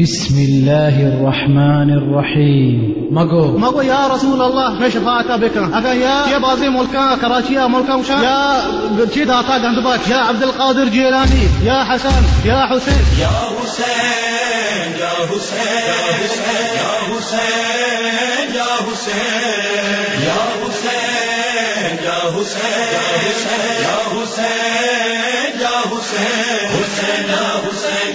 بسم الله الرحمن الرحيم مگو مگو يا رسول الله مش فاتا بكرا اگا يا يا بازي ملكا كراشيا ملكا مشا يا بتشي داتا جندبات يا عبد القادر جيلاني يا حسن يا حسين يا حسين يا حسين يا حسين يا حسين يا حسين يا حسين حسین یا حسین یا حسین حسین حسین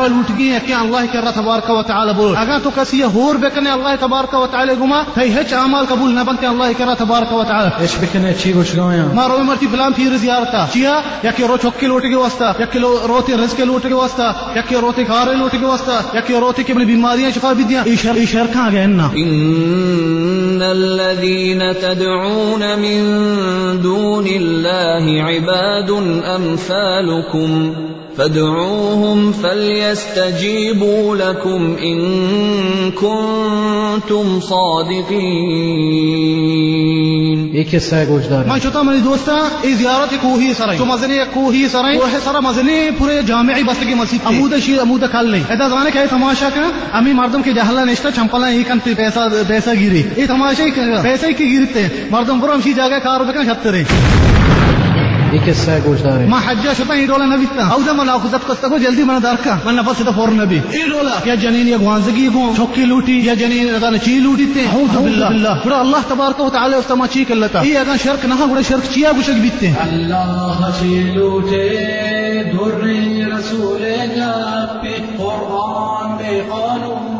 لوٹ گئی ہے کہ اللہ کے رہ تبارک و تعالی بول؟ اگر تو کسی ہور بکنے اللہ تبارک و تعالی گما تی ہچ اعمال قبول نہ بنتے اللہ کے رہ تبارک و تعالی۔ ايش بكنا چی گوش گویا ما رو مرتی فلان پیر زیارتا چیا؟ یا کہ رو چوکی لوٹ کے واسطہ یا کہ لو- روتی رزق لوٹ کے واسطہ یا کہ روتی کھارے لوٹ کے واسطہ یا کہ روتی کی اپنی بیماریاں شفا بھی دیا ای شر ای شرک آ گئے نا۔ إن الذين تدعون من دون الله عباد أمثالكم. فادعوهم فليستجيبوا لكم إن كنتم صادقين. ایک حصہ ہے گوش دار میں چوتا میری دوستا ای زیارت کوہی سرائی۔ تو مزنی کوہی سرائی وہ سرا مزنی پورے جامعی بستگی مسجد عمود شی عمود کل نہیں۔ ادا زمانے کہ تماشا کا امی مردم کی جہلا نشتا چمپلا ای کن پیسہ پیسہ گیری۔ ای تماشا ہی کر- پیسے کی گیرتے مردم پورا ہمشی جگہ کار بکن چھترے یہ قصہ ہے کوشدار ما حجاش طن يدولا نبيتا او دم لا اخذت قصه جلدي من داركا من نفس ده فور نبي يدولا يا جنين يا غوانزگی کو چھکی لوٹی یا جنین رضا چی لوٹی تے۔ اعوذ بالله پورا اللہ تبارک و تعالی اس چی کلتا۔ یہ اگر شرک نہ ہو شرک چیا گشک بیتے۔ اللہ چی لوٹے در رسول جا پہ قرآن بے قانون۔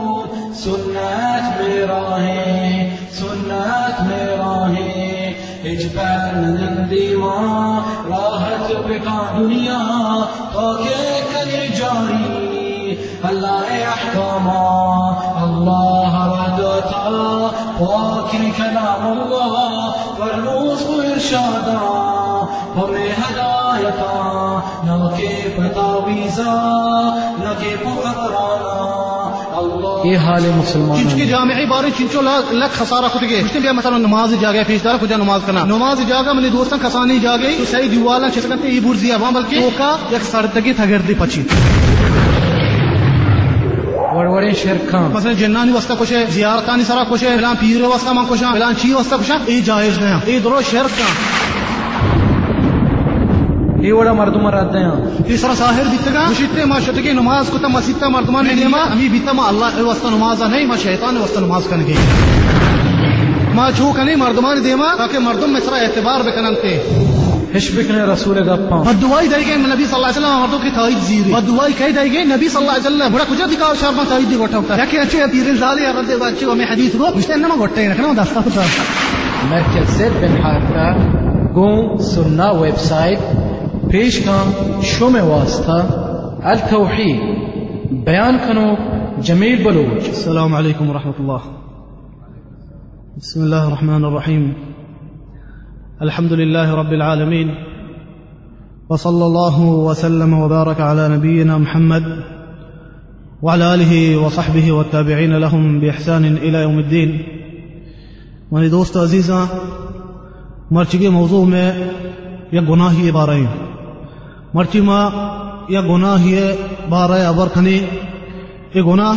سنت میں راہیں سنت اجبار دیوا راحت بقا دنیا تو جاری اللہ احکاما اللہ وعدتا پاکی کلام اللہ فرموز و ارشادا ہمیں ہدایتا نہ کے بتاویزا نہ کے پکرانا یہ حال مسلمان چنچ کی جامعی باری چنچو لک خسارہ خود گئے اس نے مثلا نماز جاگے پیش دار کجا نماز کرنا۔ نماز جاگا منی دوستان کسانی جاگے۔ تو صحیح دیوالا چسکتے ای برزیا وہاں بلکہ اوکا یک سردگی تھگر دی پچی۔ وڑوڑے شرکان مثلا جنانی واسطہ کچھ ہے زیارتانی سرا کچھ ہے فلان پیر واسطہ من کچھ ہے فلان چی واسطہ کچھ ہے ای جائز نہیں ای درو شرک کا یہ وڑا مردم رد ہیں۔ تیسرا ظاہر بیتگا مشتے ما شتگی نماز کتا مسجد مردمان نے نیما امی بیتا ما اللہ واسطہ نماز نہیں ما شیطان واسطہ نماز کن گئی ما چھو کنی مردمان دیما تاکہ مردم میں سرا اعتبار بکننتے ہش بکنے رسول گپاں بد دعائی دائی گئی نبی صلی اللہ علیہ وسلم مردوں کی تائید زیری بد دعائی کہی دائی گئی نبی صلی اللہ علیہ وسلم بڑا کجا دکھاو شارما تائید دی گوٹا ہوتا ہے۔ کہ اچھے پیر الزالی اگر دے بچے ہمیں حدیث رو مشتے انما گوٹے رکھنا دستا ہوتا مرکز زد بن حارثة قوم سنة ويب سايت پیش کام شوم واسطة التوحيد بيان كانوا جميل بلوچ السلام عليكم ورحمة الله. بسم الله الرحمن الرحيم الحمد لله رب العالمين وصلى الله وسلم وبارك على نبينا محمد وعلى آله وصحبه والتابعين لهم بإحسان إلى يوم الدين. میری دوست عزیزاں مرچی کے موضوع میں گناہی بارے مرچی مرچی ماں یا گناہ ہی ہے، بارہ ابر خنی یہ گناہ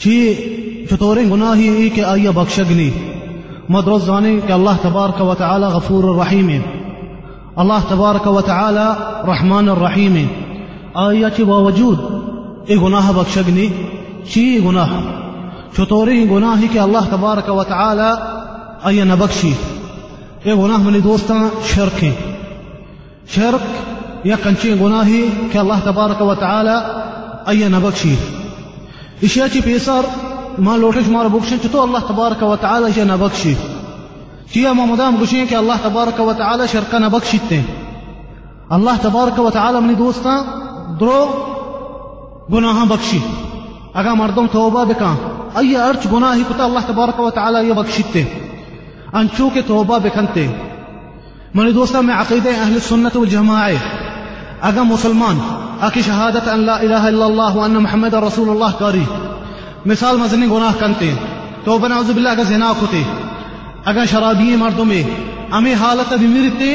چی چطوریں گناہی ہی کہ آیا بخشگنی مدرس زانے کہ اللہ تبارک و تعالی غفور الرحیم اللہ تبارک و تعالی رحمان الرحیم آیا چی باوجود یہ گناہ بخشگنی چی گناہ؟ چطوریں گناہی کہ اللہ تبارک و تعالی أي نبكشي. إيه گناه من دوستا؟ شركي شرك يقن شيء غناهي كالله تبارك وتعالى أي نبكشي. إشياتي بيسار ما لوحش ما ربوكشين تتو الله تبارك وتعالى جا نبكشي. تيا ما مدام قشين كالله تبارك وتعالى شركنا بكشتين الله تبارك وتعالى من دوستا درو گناها بكشي. اگا مردم توبة بكا أي أرج گناهي كتا الله تبارك وتعالى يبكشتين یہ انچو کے توبہ بکنتے منی دوستا میں عقیدہ اہل سنت والجماعہ اگر مسلمان، اکی شہادت ان لا الہ الا اللہ وان محمد رسول اللہ کاری مثال مزنی گناہ کنتے توبہ نعوذ باللہ، اگر زنا کتے اگر شرابی مردوں میں امی حالت بمیرتے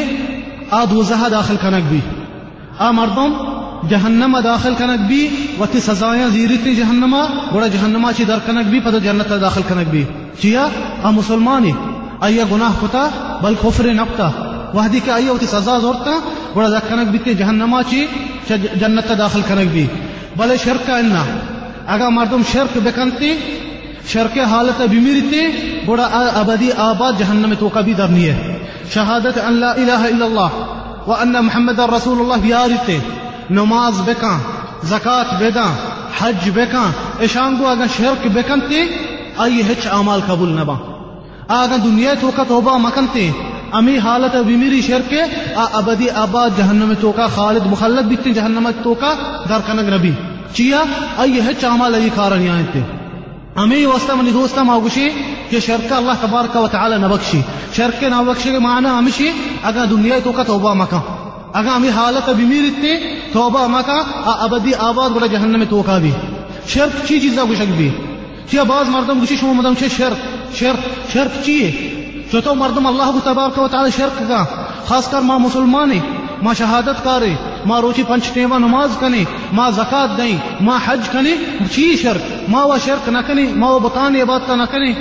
آ دوزہ داخل کنک بھی۔ آ مردم جہنم داخل کنک بھی وتی سزایاں زیرتی جہنما گوڑا جہنما چی در کنک بھی، پتہ جنت داخل کنک بھی۔ چیا؟ آ مسلمانی آیا گناہ کتا، بل کفر نکتا وحدی کہ آیا وتی سزا زورتا گوڑا در کنک بھی جہنما چی جنت داخل کنک بھی۔ بلے شرک انا اگا مردم شرک بکنتی، شرک حالت بمیرتی گوڑا ابدی آباد جہنم تو کبھی درنی ہے۔ شہادت ان لا الہ الا اللہ وان محمد رسول اللہ بیارتے نماز بکاں زکات بیداں حج بکاں اشانگو اگر شرک بکنتی آئی ہچ اعمال قبول نبا اگر دنیا تو کا توبہ مکنتی امی حالت بمیری شرک آ ابدی آباد جہنم تو کا، خالد مخلد بیتی جہنم تو کا۔ در کنگ نبی۔ چیا، آئی ہچ اعمال ای کارن آئیتے امی واسطہ منی دوستا ماوگشی کہ شرک اللہ تبارک و تعالی نبکشی شرک نہ نبکشی کے معنی ہمشی اگر دنیا تو کا توبہ مکا۔ اگر ہمیں حالت بمیرتی توبہ مکا۔ ابدی آباد بڑا جہنم تو کا بھی۔ شرک چی چیزا گشک بھی۔ چیا بعض مردم گشی شما مردم چھ شرک شرک شرک چیئے جو تو مردم اللہ تبارک و تعالی شرک کا، خاص کر ماں مسلمانی ماں شہادت کارے ماں روچی پنچ ٹیما نماز کنی ماں زکات دیں، ماں حج کنی چی شرک ماں وہ شرک نہ کنی ماں وہ بتانی بات نہ کنی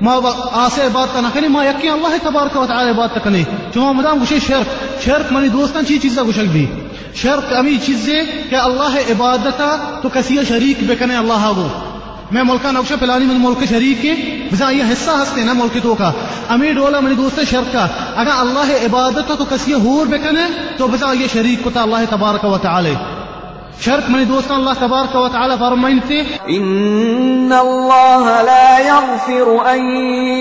ما آسے بات نہ کنی ما یکی اللہ تبارک و تعالی بات کنی چون مدام گوشے شرک شرک منی دوستان چی چیزا گوشک بھی۔ شرک امی چیزیں کہ اللہ عبادتا تو کسی شریک بکنے اللہ آگو۔ میں ملکہ نقشہ پلانی من ملک شریک کی بزا یہ حصہ ہستے نا ملک تو کا۔ امی ڈولا منی دوست شرک کا۔ اگر اللہ عبادت تو کسی ہور بکنے تو بزا یہ شریک کتا اللہ تبارک و تعالی۔ شرک منی دوستان اللہ تبارک و تعالی فرمائنتے۔ ان اللہ لا يغفر ان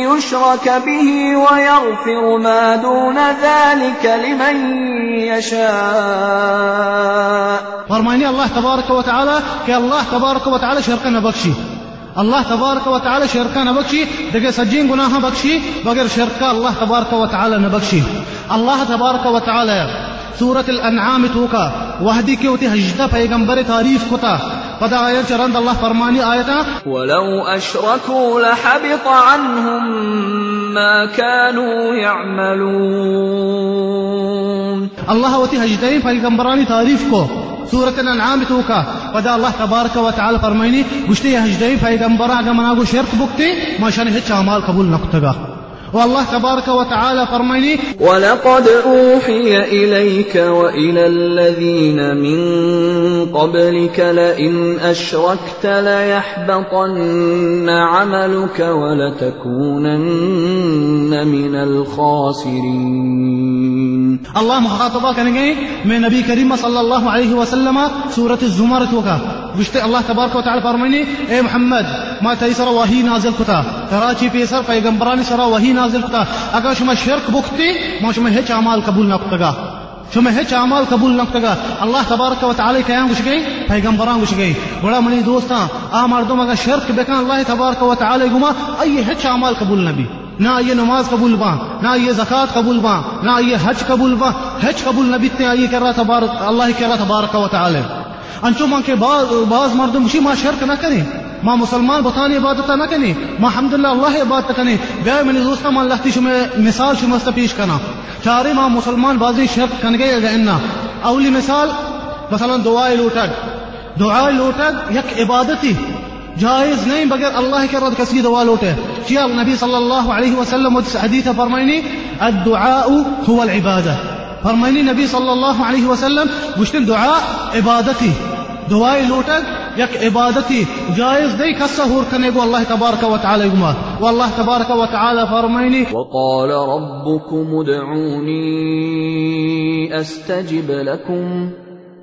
يشرك به ويغفر ما دون ذلك لمن يشاء فرمائنی اللہ تبارک و تعالی کہ اللہ تبارک و الله تبارك وتعالى شركنا بكشي. دك سجين غناها بكشي. بغير شركا الله تبارك وتعالى نبكشي. الله تبارك وتعالى سورة الأنعام توكا وهدي كيوتي هجدا پیغمبر تاريخ كتا فدا آيات شرند الله فرماني آياتا ولو أشركوا لحبط عنهم ما كانوا يعملون. الله وتي هجدين پیغمبراني تاريخ كتا سورة الأنعام توكا. ودا الله تبارك وتعالى فرمائني گشتے هجدي فإذا برا گمنا گو شرط بكتي ما شاني ہچ اعمال قبول نقطة والله تبارك وتعالى فرماني ولقد أوحي إليك وإلى الذين من قبلك لئن أشركت ليحبطن عملك ولتكونن من الخاسرين. الله مخاطبہ کریں گے میں نبی کریم صلی اللہ علیہ وسلم سورة الزمر توکا گشتے اللہ تبارک و تعالی اے محمد ما تیسر وحی نازل کتا کراچی پیسر پیغمبرانی سرا وحی نازل کتا اگر شما شرک بکتی ما شما ہیچ اعمال قبول نہ شما ہیچ اعمال قبول نہ کتگا اللہ تبارک و تعالی قیام گش گئی پیغمبران گش گئی بڑا منی دوستاں، آ مردم اگر شرک بکن اللہ تبارک و تعالی گما ای ہیچ اعمال قبول نہ بھی۔ نہ یہ نماز قبول با نہ یہ زکات قبول با نہ یہ حج قبول با حج قبول نہ بیتے آئیے کر رہا تبارک، اللہ کر رہا تبارک و تعالی۔ انچو من کے بعض بعض مردم شی ما شرک نہ کریں۔ ما مسلمان بطانی عبادت نہ کنی ما الحمدللہ اللہ عبادت کنی بیا من دوستا ما اللہ تی شما مثال شما است پیش کنا۔ چارے ما مسلمان بازی شرک کن گئے اگر انا اولی مثال، مثلا دعائے لوٹد۔ دعائے لوٹد یک عبادتی۔ جائز نہیں بغیر اللہ کے رد کسی دعا لوٹے۔ کیا نبی صلی اللہ علیہ وسلم حدیث فرمائنی؟ الدعاء هو العبادہ فرمائنی نبی صلی اللہ علیہ وسلم گشتن دعا عبادتی۔ دعائے لوٹد یک عبادتی جائز نہیں کس سہور کرنے کو اللہ تبارک و تعالی گما واللہ تبارک و تعالی فرمائنی وقال ربكم ادعوني أستجب لكم.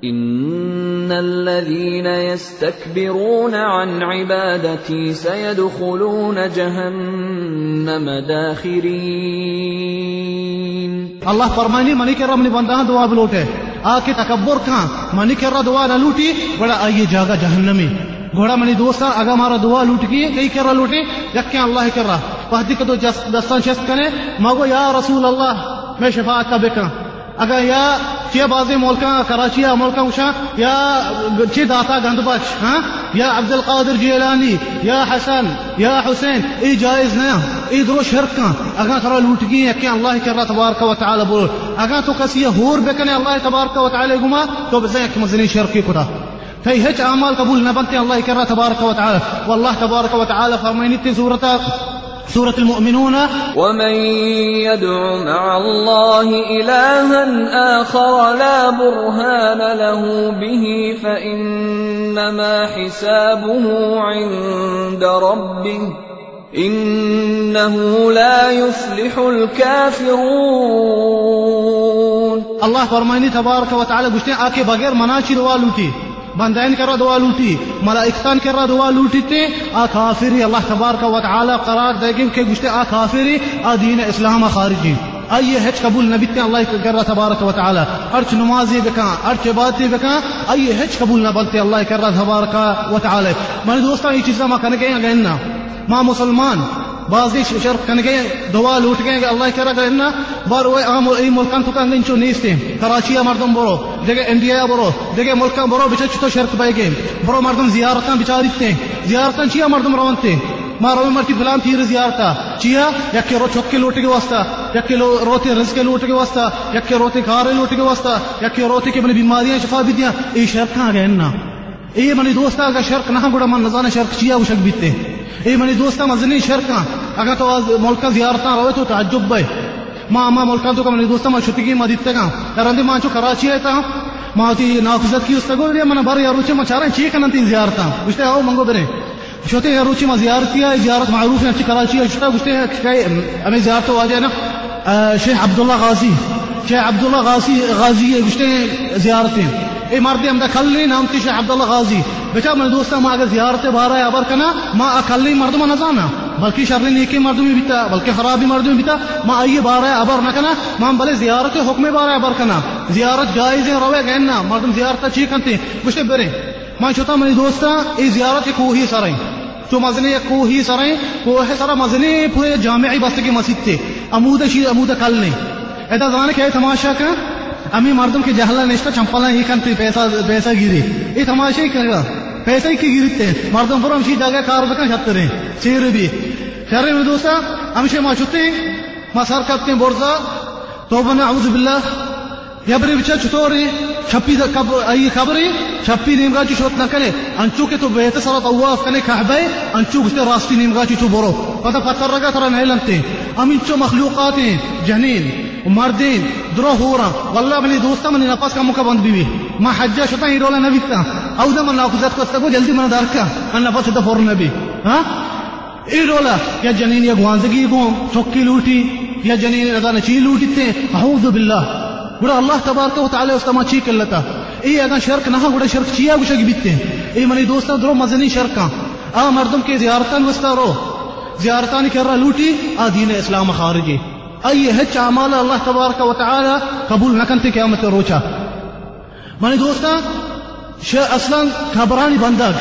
إن الذين يستكبرون عن عبادتي سيدخلون جهنم داخرين. اللہ فرمائنی منی نے بندہ دعا بلوٹے آ کے تکبر کہاں منی کر رہا دعا نہ لوٹی، بڑا آئیے جاگا جہنمی۔ گھوڑا منی دوست اگر ہمارا دعا لوٹ گئی کئی کر رہا لوٹے یکے اللہ کر رہا۔ پہدی کو تو دستان شست کرے مگو یا رسول اللہ، میں شفاعت کا بکرا اگر یا چی بعض ملکا کراچی ملکا وشا یا چی داتا گند بخش ہاں یا عبد القادر جیلانی یا حسن یا حسین ای جائز نہ ای درو شرک کا اگر کرا لوٹ گئی ہے کہ اللہ کرا تبارک و تعالی بول. اگر تو کسی ہور بکنے اللہ تبارک و تعالی گما تو بزن کہ مزنی شرکی کتا فهي هيك اعمال قبول نبنتي الله يكرها تبارك وتعالى والله تبارك وتعالى فرمينتي سورة سورة المؤمنون. ومن يدع مع الله إلها آخر لا برهان له به فإنما حسابه عند ربه إنه لا يفلح الكافرون. الله فرمائني تبارك وتعالى آکے بغیر مناچی دعا لوٹی بندین کرا دعا لوٹی ملائکتان کرا دعا لوٹی تے، آ کافری اللہ تبارک و تعالی قرار دے گی کہ گشتے آ کافری، آ دین اسلام خارجی۔ آئیے ہچ قبول نبی تے اللہ کرا تبارک و تعالی۔ ارچ نمازی بکا ارچ عبادتی بکا، آئیے ہچ قبول نہ بلتے اللہ کرا تبارک و تعالی۔ میں دوستان، یہ چیزاں ما کنے گئے گئنا گئے دعا لوٹ گئے اللہ کرا گئے بار وہ عام ای ملکان تو کان چو نیستے کراچی مردم برو دیگه انڈیا برو دیگه ملکان برو بچ چتو شرق بای گئے۔ برو مردم زیارتان بیچاری تے زیارتان چیا مردم روان تے ما رو مرتی فلان تیر زیارتا۔ چیا؟ یک رو چوکے لوٹ کے واسطہ۔ یک لو روتے رزق کے لوٹ کے واسطہ۔ یک روتے کھارے لوٹ کے واسطہ۔ یک روتے کے بنے بیماریاں شفا بھی دیا۔ ای شرق کہاں گئے نا؟ اے منی دوستا کا شرق نہ گڑا من نزان شرق چیا وشک بیتے اے منی دوستا مزنی شرق اگر تو آز ملکا زیارتاں روے تو تعجب بے۔ ما ما ملکا تو منی دوستا ما چھٹی ما دیتے گا کرندے ما چو کراچی ہے تا۔ ما تی جی نافذت کی استگو دیا من بار یا روچے ما چارن چی کنن تین زیارتاں۔ گشتے او منگو برے شوتے یا روچے ما زیارت کیا زیارت معروف ہے، اچھی کراچی ہے شتا گشتے کہ ہمیں زیارت ہوا جائے نا۔ شیخ عبداللہ غازی۔ شیخ عبداللہ غازی غازی ہے گشتے زیارتیں۔ اے مردی ہم دا کلی نام تی شیخ عبداللہ غازی۔ بیچا من دوستا ما اگر زیارت بارا ہے ابر کنا ما اکلی مردم نزانا بلکہ شر نیکی مردمی بیتا بلکہ خرابی مردمی بیتا ما آئیے بارا ابر نہ کنا۔ ما بلے زیارت حکم بارا ابر کنا۔ زیارت جائز ہے روے گئنا مردم زیارت چی کنتے؟ گشتے برے۔ ما چھتا منی دوستا، ای زیارت کوہی سرائیں تو مزنے مزنی کوہی سرائیں کوہ سرا مزنی پورے جامعی بستے کی مسجد تے۔ امود شی امود کل نے۔ ایدا زمانے کیا تماشا کا امی مردم کی جہلا نشتا چمپلا ہی کنتی پیسہ پیسہ گیری یہ تماشا ہی کرے گا۔ پیسہ ہی کی گیرتے مردم پر ہمشی جگہ کار بکا چھتے رہے چیر بھی۔ شرع میں دوستا ہمشی ما چھتے سر کرتے ہیں بورزا۔ باللہ۔ یبری بچا چطوری چھپی کب ای خبری۔ چھپی نیمگا چی شوت نہ کرے۔ انچو کے تو بہتے سرا طواف کنے کعبے انچو گشتے راستی نیمگا چی تو برو۔ پتہ پتر رگا ترا نہیں لنتے ام انچو مخلوقات ہیں، جنین۔ مردین درو ہورا والله منی دوستا منی نفس کا مکہ بند بیوی. ما حجہ شتا ہی رولا نبی تا او دا من ناخذت کو استگو جلدی من دارکا ان نفس دا فور نبی. ہاں ای رولا، یا جنین یا گوانزگی گو چوکی لوٹی، یا جنین ادا نچی لوٹی تے. اعوذ باللہ. بڑا اللہ تبارک و تعالی استما چی کلتا. ای اگا شرک نہ گڑا شرک چیا گوشا بیتے. ای منی دوستا درو مزنی شرکا. آ مردم کے زیارتان وستا رو. زیارتان کرا لوٹی، آ دین اسلام خارجی. أي هج أعمال الله تبارك وتعالى قبول نكنت كيامة الروشة ماني دوستا؟ شا أصلا كبراني بندق.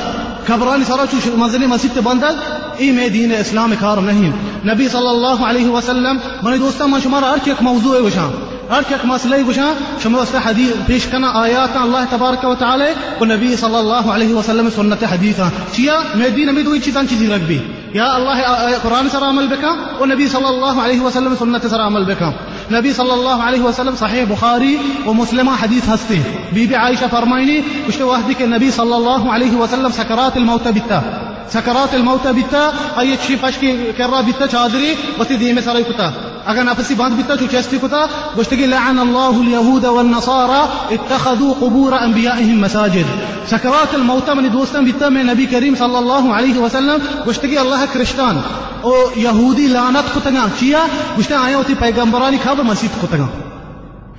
كبراني سراچو منزلي ست بندق. إي مدينة دين اسلام كار نهيم نبي صلى الله عليه وسلم ماني دوستا ما شمار أركيك موضوع وشان أركيك ما سلي گوشا شما واسطه حديث بيش کنا آيات الله تبارك وتعالى. والنبي صلى الله عليه وسلم سلم حديثا حدیثا مدينة مدینه می دوی چیزان يا الله آه، آه، قرآن سرام عمل بك؟ والنبي صلى الله عليه وسلم سنة سرام عمل نبي صلى الله عليه و سلم بخاري ومسلم و هستي. بيبي عائشة فرميني بی واحدك النبي صلى الله عليه و سكرات الموتى الموت بیتا الموتى الموت بیتا ایت شی فشکی کرا بیتا چادری بسی دیمه اگر نفسي باند بتا شو چستي كتا گشتگي لعن الله اليهود والنصارى اتخذوا قبور انبيائهم مساجد۔ سكرات الموت من دوستان بتا میں نبی کریم صلی اللہ علیہ وسلم گشتگي اللہ کرشتان۔ او يهودي لعنت كتگا چیا گشتا آیا ہوتی پیغمبرانی خبر مسجد كتگا بشار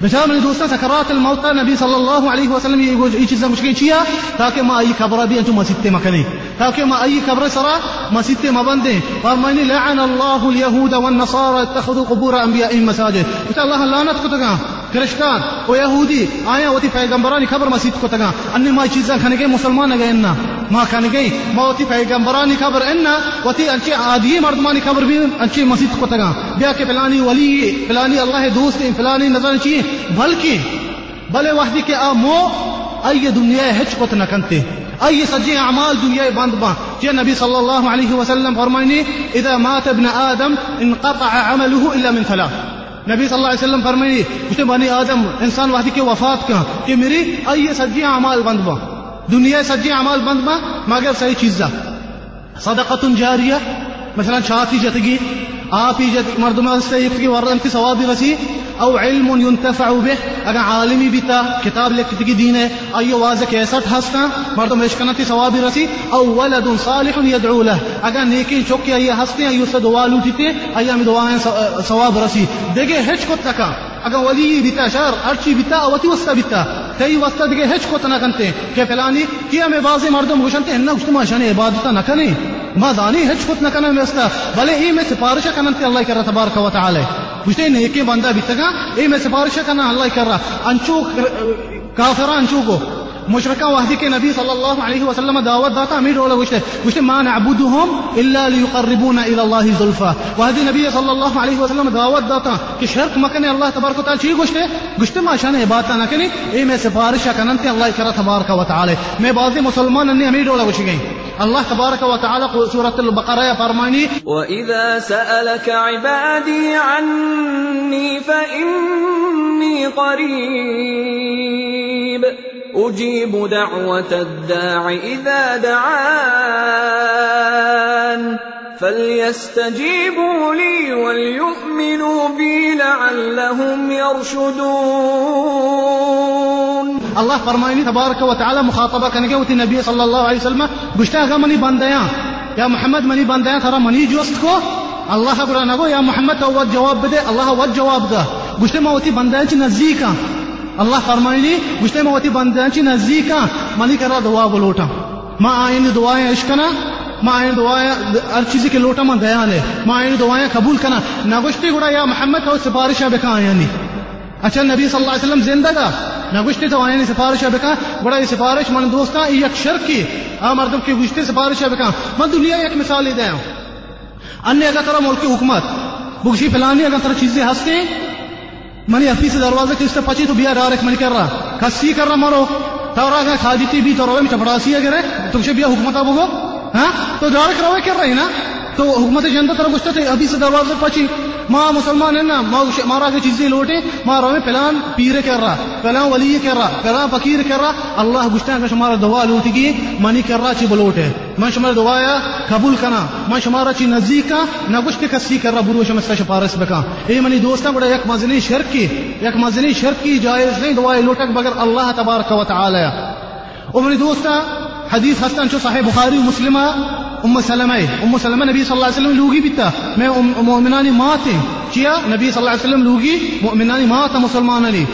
بەجامن دۆستە سكرات الموتى النبي صلى الله عليه وسلم هیچ زەمشکی چییە تاکە ما ئەی کەبڕە بێن تو مەسیتێ مكاني تاکە ما أي كبرة سرا ما سەرا ما بندي. فەرمانی لعن الله اليهود والنصارى اتخذوا قبور انبيائهم مساجد. بتا الله لا كتگان كرشتان ويهودي آية وتي في جنبراني كبر ما مسجد كتگان أني ما چيزا خنگي مسلمان نگينا ما خنگي ما وتي في پیغمبراني كبر إنا وتي انچي عادي مرضماني كبر بي بين ما مسجد كتگان تگا بیا کہ فلانی ولی، فلانی اللہ دوست، فلانی نظر چی، بلکہ بلے وحدی کے آ مو ای دنیا ہچ کت نہ کنتے، ای سجی اعمال دنیا بند با۔ جے نبی صلی اللہ علیہ وسلم فرمائنی، اذا مات ابن آدم انقطع عمله الا من ثلاث۔ نبی صلی اللہ علیہ وسلم فرمائنی اس بنی آدم انسان وحدی کے وفات کا، کہ میری ای سجی اعمال بند با۔ دنیا سجی اعمال بند با، مگر صحیح چیز صدقۃ جاریہ، مثلا شافی جتگی آپ ہی جت مردم کی کی ثواب رسی، او علم ينتفع به، اگر عالمی بیتا، کتاب لکھتی دین ہے، ایو واضح کیسٹ ہستا، مردم اشکنتی ثواب رسی، او ولد صالح يدعو له. اگر نیکی چوکی ای ہستے، ایو سے دعا لوٹیتے ایا میں دعائیں ثواب رسی. دیکھے ہچ کو تکا اگر ولی بیتا شر ارچی بیتا اوتی وستا بیتا تی وستا دیکھے ہچ کو تنا کنتے، کہ فلانی، کیا میں بازی مردم گوشنتے انہ اجتماع شان عبادتا نہ کنے ما دانی ہچ کو نہ کنا میں استا بلے ای میں سفارش کننتے اللہ کرا تبارک و تعالی. گوشتے نیکی بندہ بیتگا ای میں سفارش کنا اللہ کرا انچو کافران انچو کو وحدی کے نبی صلی اللہ علیہ وسلم دعوت داتا امیر رولا گوشتے گوشتے ما نعبدهم الا ليقربونا الى الله زلفا. وحدی نبی صلی اللہ علیہ وسلم دعوت داتا کہ شرک مکنے اللہ تبارک و تعالی. چی گوشتے گوشتے ما شان عبادت نہ کنی اے میں سفارش کننتے اللہ کرا تبارک و تعالی. میں بعضی مسلمان نے امیر رولا گوشی گئی الله تبارك وتعالى سورة البقرة فرماني. وإذا سألك عبادي عني فإني قريب. أجيب دعوة الداع إذا دعان. فليستجيبوا لي وليؤمنوا بي لعلهم يرشدون الله فرمائني تبارك وتعالى مخاطبة كان کے النبي صلى الله عليه وسلم گشتہ مني باندايا يا محمد مني باندايا ترى مني جوستكو الله أقول نگو يا محمد تو الجواب بده الله هو الجواب ده. گشته ما وتي چ نزيكا الله فرماني گشته موتی بندیاں چ نزدیکا منی کرا دعا بلوٹا ما آيني دعا إشكنا ما آئین دعائیں ہر چیزی کے لوٹا من دیان ہے ما آئین دعائیں قبول کنا نگشتی گڑا یا محمد تو سفارشہ بکا آیانی اچھا نبی صلی اللہ علیہ وسلم زندہ گا نگشتی تو آئین سفارش بکا بڑا یہ سفارش من دوستا یک شرک کی. آ مردم کی گشتی سفارش بکا من دنیا ایک مثال دیا ان اگر ترا ملک کی حکومت. بگشی فلانی اگر ترا چیزیں ہستے منی حفیظ سے دروازے کے اس سے پچی تو بیا ڈائریکٹ منی کر رہا کسی کر رہا مرو. تورا اگر کھا جیتی بھی تو روے میں چپڑاسی اگر تم سے بیا حکومت اب ہاں تو ڈائریکٹ روے کر رہی نا؟ تو حکومت جنتا طرف گشتے تھے، ابھی سے دروازے پچی ماں مسلمان ہے نا، ماں مارا آگے چیزیں لوٹے۔ ماں روے پلان پیر کر رہا، پلان ولی کر رہا، پلان فقیر کر رہا۔ اللہ گشتے کا شمارا دعا لوٹی گی منی کر رہا چی بلوٹے۔ میں شمار دعایا قبول کنا، میں شمارا چی نزدیک کا ہاں، نہ گشتے کسی کر رہا، برو شمس کا بکا۔ اے منی دوستا بڑا یک مزنی شرک کی، یک مزنی شرک کی، جائز نہیں دعائے لوٹک بغیر اللہ تبارک و تعالی۔ او منی دوستا حدیث ہستن چو صحیح بخاری و مسلمہ، ام سلمہ ام سلمہ نبی صلی اللہ علیہ وسلم لوگی بیتا میں مؤمنانی مات چیا نبی صلی اللہ علیہ وسلم لوگی مؤمنانی مات مسلمان علی۔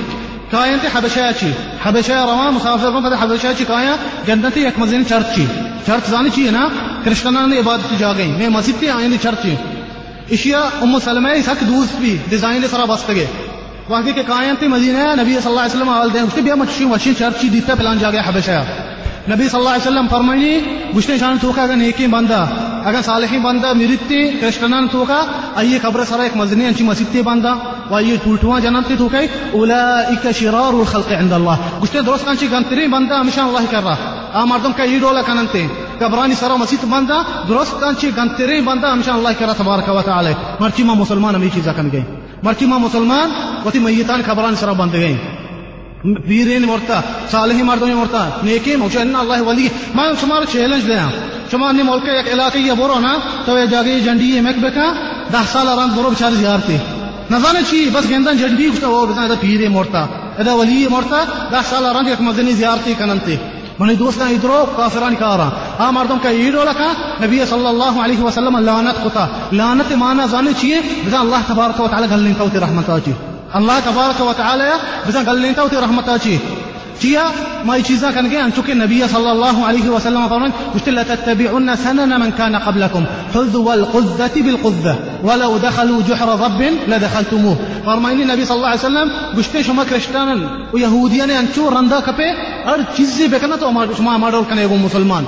کائن تے حبشہ چی۔ حبشہ روان مسافر کو پتہ حبشہ چی کایا جنت یک مزین چرچ چی۔ چرچ زانی چی ہے نا؟ کرسچنان نے عبادت جا گئی۔ میں مسجد تے آئیں چرچ اشیا ام سلمہ سک دوست بھی، ڈیزائن دے سرا بستگے وہاں کے کائن تے مدینہ نبی صلی اللہ علیہ وسلم آل دے اس کے بیا مچھی وشی چرچ چی دیتا پلان جا گیا حبشہ۔ نبی صلی اللہ علیہ وسلم فرمائنی گشتے شان تو اگر نیکی بندہ، اگر صالحی بندہ مرتی کرشنان تو کا خبر سرا ایک مزنی انچی مسجد بندہ، و ائیے ٹوٹوا جنت تو کئی اولئک شرار الخلق عند الله گشتے درست انچی گنتری بندہ ہمیشہ اللہ کر رہا۔ آ مردم کا ایڈولا کننتے، قبرانی سرا مسجد بندہ، درست انچی گنتری بندہ ہمیشہ اللہ کر تبارک و تعالی۔ مرچی ما مسلمان ہمی چیزا کن گئی مرچی ما مسلمان، وتی میتان قبرانی سرا بند گئی پیرین مرتا صالحی مردمی مرتا نیکی موچن اللہ ولی میں شمار چیلنج دیا شمار نے ملک ایک علاقے یہ برو نا تو یہ جاگے جنڈی یہ مک بکا دہ سال رنگ برو بچار زیارتی نظانے چی بس گندن جنڈی کچھ وہ بتا ادا پیر مرتا ادا ولی مرتا دہ سال رنگ ایک مدنی زیارتی کننتی منی دوستان ادرو کافران کارا آ مردم کا ایڈو لکا نبی صلی اللہ علیہ وسلم لعنت کتا لعنت مانا زانے چیئے بتا اللہ تبارک و تعالی گلن توتی رحمت آجی اللہ تبارک و تعالی بزن گلنتا ہوتی رحمت چی چیا ما چیزا کن گے انچوکے نبی صلی اللہ علیہ وسلم فرمان گشت لا تتبعون سنن من كان قبلكم حذو القذة بالقذة ولو دخلوا جحر ضب لدخلتموه فرمائنی نبی صلی اللہ علیہ وسلم گشتے شما کرشتان و یہودیان انچو رندا کپے ہر چیز بکنا تو شما ماڈول کنے وہ مسلمان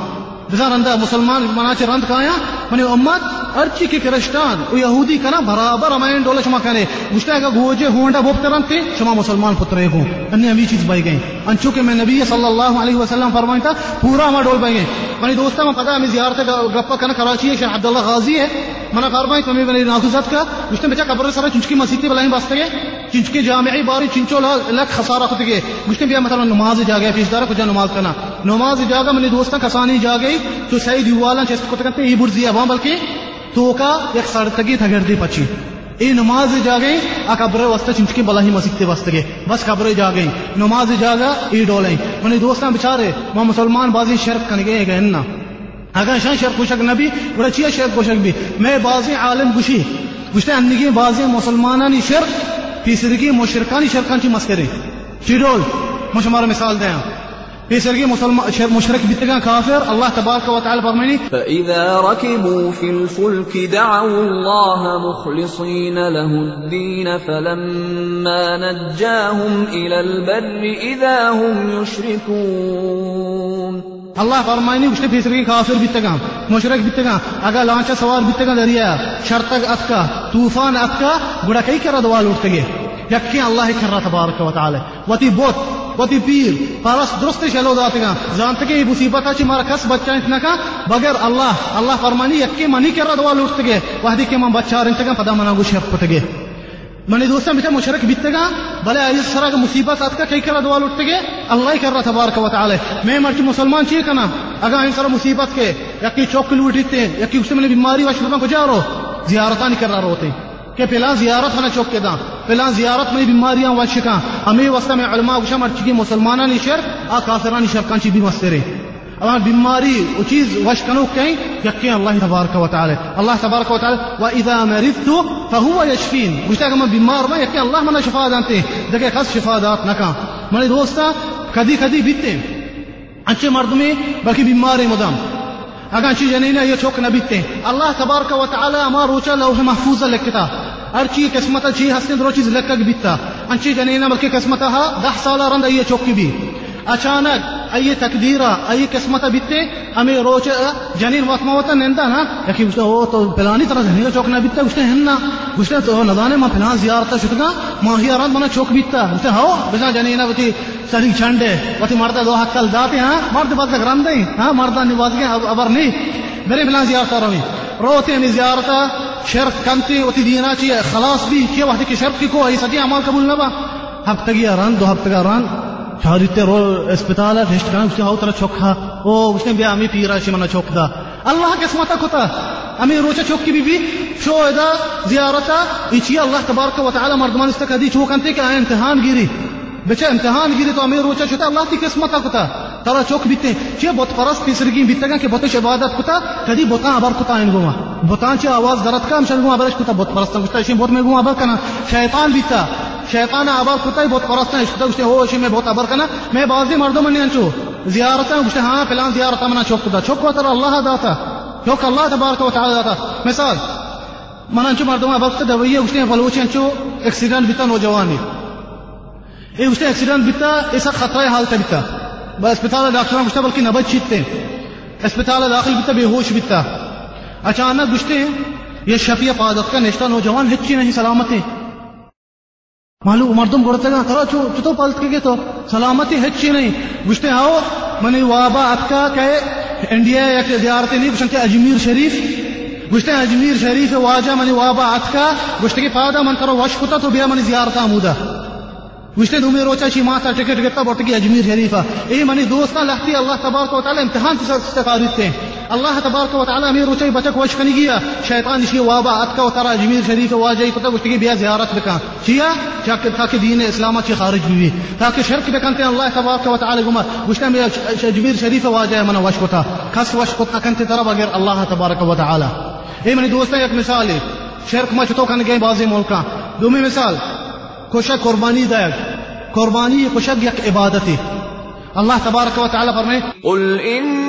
بزن رندا مسلمان مناچ رند کایا منی امت ارچی کی کرشتان و یہودی کنا، برابر امین ڈولہ شما کنے۔ گشتے اگر گوجے ہونڈا بوب کرن تے، شما مسلمان پترے کو انہیں ہمی چیز بائی گئیں انچو کہ میں نبی صلی اللہ علیہ وسلم فرمائیں تھا، پورا ہما ڈول بائی گئیں منی دوستا میں پتا ہمیں زیارت گپا کنا، کراچی ہے شیخ عبداللہ غازی ہے۔ منا فرمائیں تمہیں بنی ناخوزت کا۔ گشتے بچا قبر سارا چنچکی مسیح بلائیں باستے گئے۔ چنچکی جامعی باری چنچو لک خسارہ خود گئے۔ گشتے بیا مثلا نماز جا گیا پیش دارا کجا نماز کنا۔ نماز جا گا منی دوستا کسانی جا گئی۔ تو سعید یوالا چیز کو تکتے ای برزی ہے بلکہ تو کا ایک سڑتگی تھا گردی پچی۔ ای نماز جا گئی آ قبر وسط چنچکی بلاہی مسجد تے وسط گئے بس قبر جا گئی نماز جا گا ای ڈولیں منی دوستان بچارے وہ مسلمان بازی شرک کن گئے گئے نا۔ اگر شان شرک کوشک نبی بڑا چیا شرک کوشک بھی۔ میں بازی عالم گشی گشتے انگی بازی مسلمانانی شرک تیسرگی مشرکانی شرکان چی مسکرے۔ چی ڈول؟ مجھ مثال دیں في سرقي مشرك بتقان كافر. الله تبارك وتعالى فرميني فإذا ركبوا في الفلك دعوا الله مخلصين له الدين فلما نجاهم إلى البر إذا هم يشركون. الله فرمايني وش في سرقي كافر بتقام مشرك بتقام أقا لانشا سوار بتقام دريا شرطك أفكا طوفان أفكا بڑا كي كرا دوال اٹھ گئے. الله كرا تبارك وتعالى. وتي بوت وتی پیر پارس درست چلو داتے گا جانتے کہ مصیبت ہے مارا کس بچہ اتنا کا۔ بغیر اللہ اللہ فرمانی، یکی منی کر رہا دوال اٹھتے گئے۔ وحدی کے من بچہ رنتے گا پدا منا گو شرک پتے گئے۔ منی دوستا بیٹا مشرک بیتے گا بلے اس طرح کا مصیبت آت کا کئی کرا دوال اٹھتے گئے۔ اللہ ہی کر رہا تبارک و تعالی۔ میں مرچی مسلمان چیئے کنا۔ اگر ان سر مصیبت کے، یکی چوک لوٹیتے ہیں، یکی اس میں بیماری واشلوں کو جا رہو زیارتان کر رہا ہوتے ہیں۔ کہ پہلا زیارت ہونا چوک کے دا پہلا زیارت میں بیماریاں وشکا ہمیں وسط میں علماء گشا مر چکی مسلمانانی شر آ کافرانی شرکان چی بھی مسترے اما بیماری او چیز وشکنو کہیں، یقین اللہ تبارک و تعالی۔ اللہ تبارک و تعالی، و اذا مرضت فهو يشفين گشتا کہ میں بیمار میں یقین اللہ منا شفا دانتے دیکھے خاص شفا دات نہ نکا میرے دوستا کدی کدی بیتے اچھے مرد میں، بلکہ بیمار مدام۔ اگر چیز جنینا یہ چوک نہ بیتے اللہ تبارک و تعالی اما روچا لوح محفوظ لکتا ہر چیز قسمت چی ہستے درو چیز لکک بیتا انچی جنینہ بلکہ قسمت ہا دہ سالہ رند یہ چوکی بھی۔ اچانک ای تقدیرا ای قسمت بیتے، ہمیں روچ جنین وطمہ وطا نندا، نا؟ یکی گوشتا او تو پلانی طرح جنین چوک نہ بیتا گوشتا ہننا گوشتا تو ندانے ما پلان زیارتا شکتا ماہی آران منا چوک بیتا گوشتا ہاو بسا جنینا بتی سری چھنڈے وتی مردہ دو حق کل داتے ہاں؟ مرد بات لگ رندے ہاں؟ مردہ نواز گئے ابر نہیں، میرے پلان زیارتا روی روتے ہمیں زیارتا شرک کنتی وتی دینا چی خلاص بھی، کیا وقت کی شرک کی کو ای سٹی عمل قبول نبا ہفتہ گیا ران، دو ہفتہ ران چارتے رو اسپتال ٹیسٹ کرنا اس ہاو طرح چوکھا؟ او، اس نے بیا امی پیرا شی منا چوک دا اللہ قسمت کتا امی روچا چوک کی بی بی شو ادا، زیارتا، ایچی اللہ تبارک و تعالی مردمان استقادی امتحان گیری۔ امتحان گیری تو امی روچا چھتا اللہ کی قسمت کتا ترا چوک بیتے۔ چے بت پرست تیسرگی بیتے گا کہ بتش عبادت کتا، کدی بتا ابر کتا ان گما بتان چے آواز درت کا مشن گما برش کتا بت پرست کتا شی بت میں گما ابر کنا۔ شیطان بیتا۔ شیطان ابر کتا بت پرست ہے کتا گشتے ہو شی میں بہت ابر کنا۔ میں بازی مردوں من انچو۔ زیارت گشتے ہاں فلان زیارت منا چوک کتا۔ چوک تر اللہ داتا۔ چوک اللہ تبارک و تعالی داتا۔ مثال من انچو مردوں ابر کتا دویہ گشتے بلوچ انچو۔ ایکسیڈنٹ بیتا نوجوانی اے گشتے ایکسیڈنٹ بیتا ایسا خطرہ حالت بیتا۔ با اسپتال داخل گشتا بلکہ نبج چیتے اسپتال داخل بیتا، بے ہوش بیتا۔ اچانک گشتے یہ شفیع قادت کا نشتہ نوجوان، ہچی نہیں، سلامت ہے معلوم مردم گڑتے گا کرا چو چتو پالت کے تو؟ سلامتی ہچی نہیں؟ گشتے آؤ؟ منی وابا اتکا کہ انڈیا یا کہ نہیں گشتے اجمیر شریف؟ گشتے اجمیر شریف واجہ منی وابا اتکا گشتے کی پادا من کرو، وش کتا تو بیا منی زیارت آمودا گشتے دومی روچا چی ماتا ٹکٹ گتا بورت کی اجمیر شریفہ اے منی دوستا لہتی اللہ تبارک و تعالی امتحان تستقارت تے اللہ تبارک و تعالی امیر روچا بچک وش کنی شیطان نشی وابا اتکا و ترا اجمیر شریف واجہ کتا گشتے کی بیا زیارت بکا چیا تاکہ دین اسلام چی خارج بھی تاکہ شرک بکنتے اللہ تبارک و تعالی گما گشتے میں اجمیر شریف واجہ من وش کتا کس وش کتا کنتے ترا بغیر اللہ تبارک و اے منی دوستا ایک مثال ہے۔ شرک ما چتو کن گئے بازی ملکاں۔ دومی مثال کوشک قربانی دائگ قربانی کوشک یک عبادت ہے۔ اللہ تبارک و تعالی فرمائے، قل ان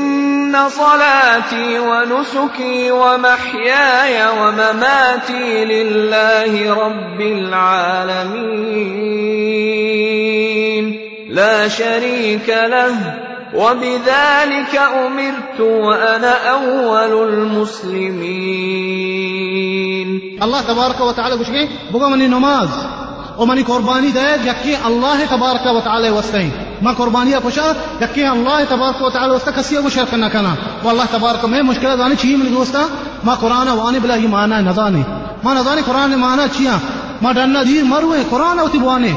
إن صلاتي ونسكي ومحياي ومماتي لله رب العالمين. لا شريك له وبذلك أمرت وأنا أول المسلمين. الله تبارك وتعالى قش بقى من النماز ومن قرباني ده يكي الله تبارك وتعالى وسعين ما قربانی کشا یکی اللہ تبارک و تعالی وستا کسی کو شرک نہ کنا والله تبارک میں مشکل دانی چھی من دوستا ما قرآن وانی بلا ہی معنی ما نزانی قرآن معنی چیا ہاں۔ ما ڈننا دی مروے قرآن اوتی بوانے۔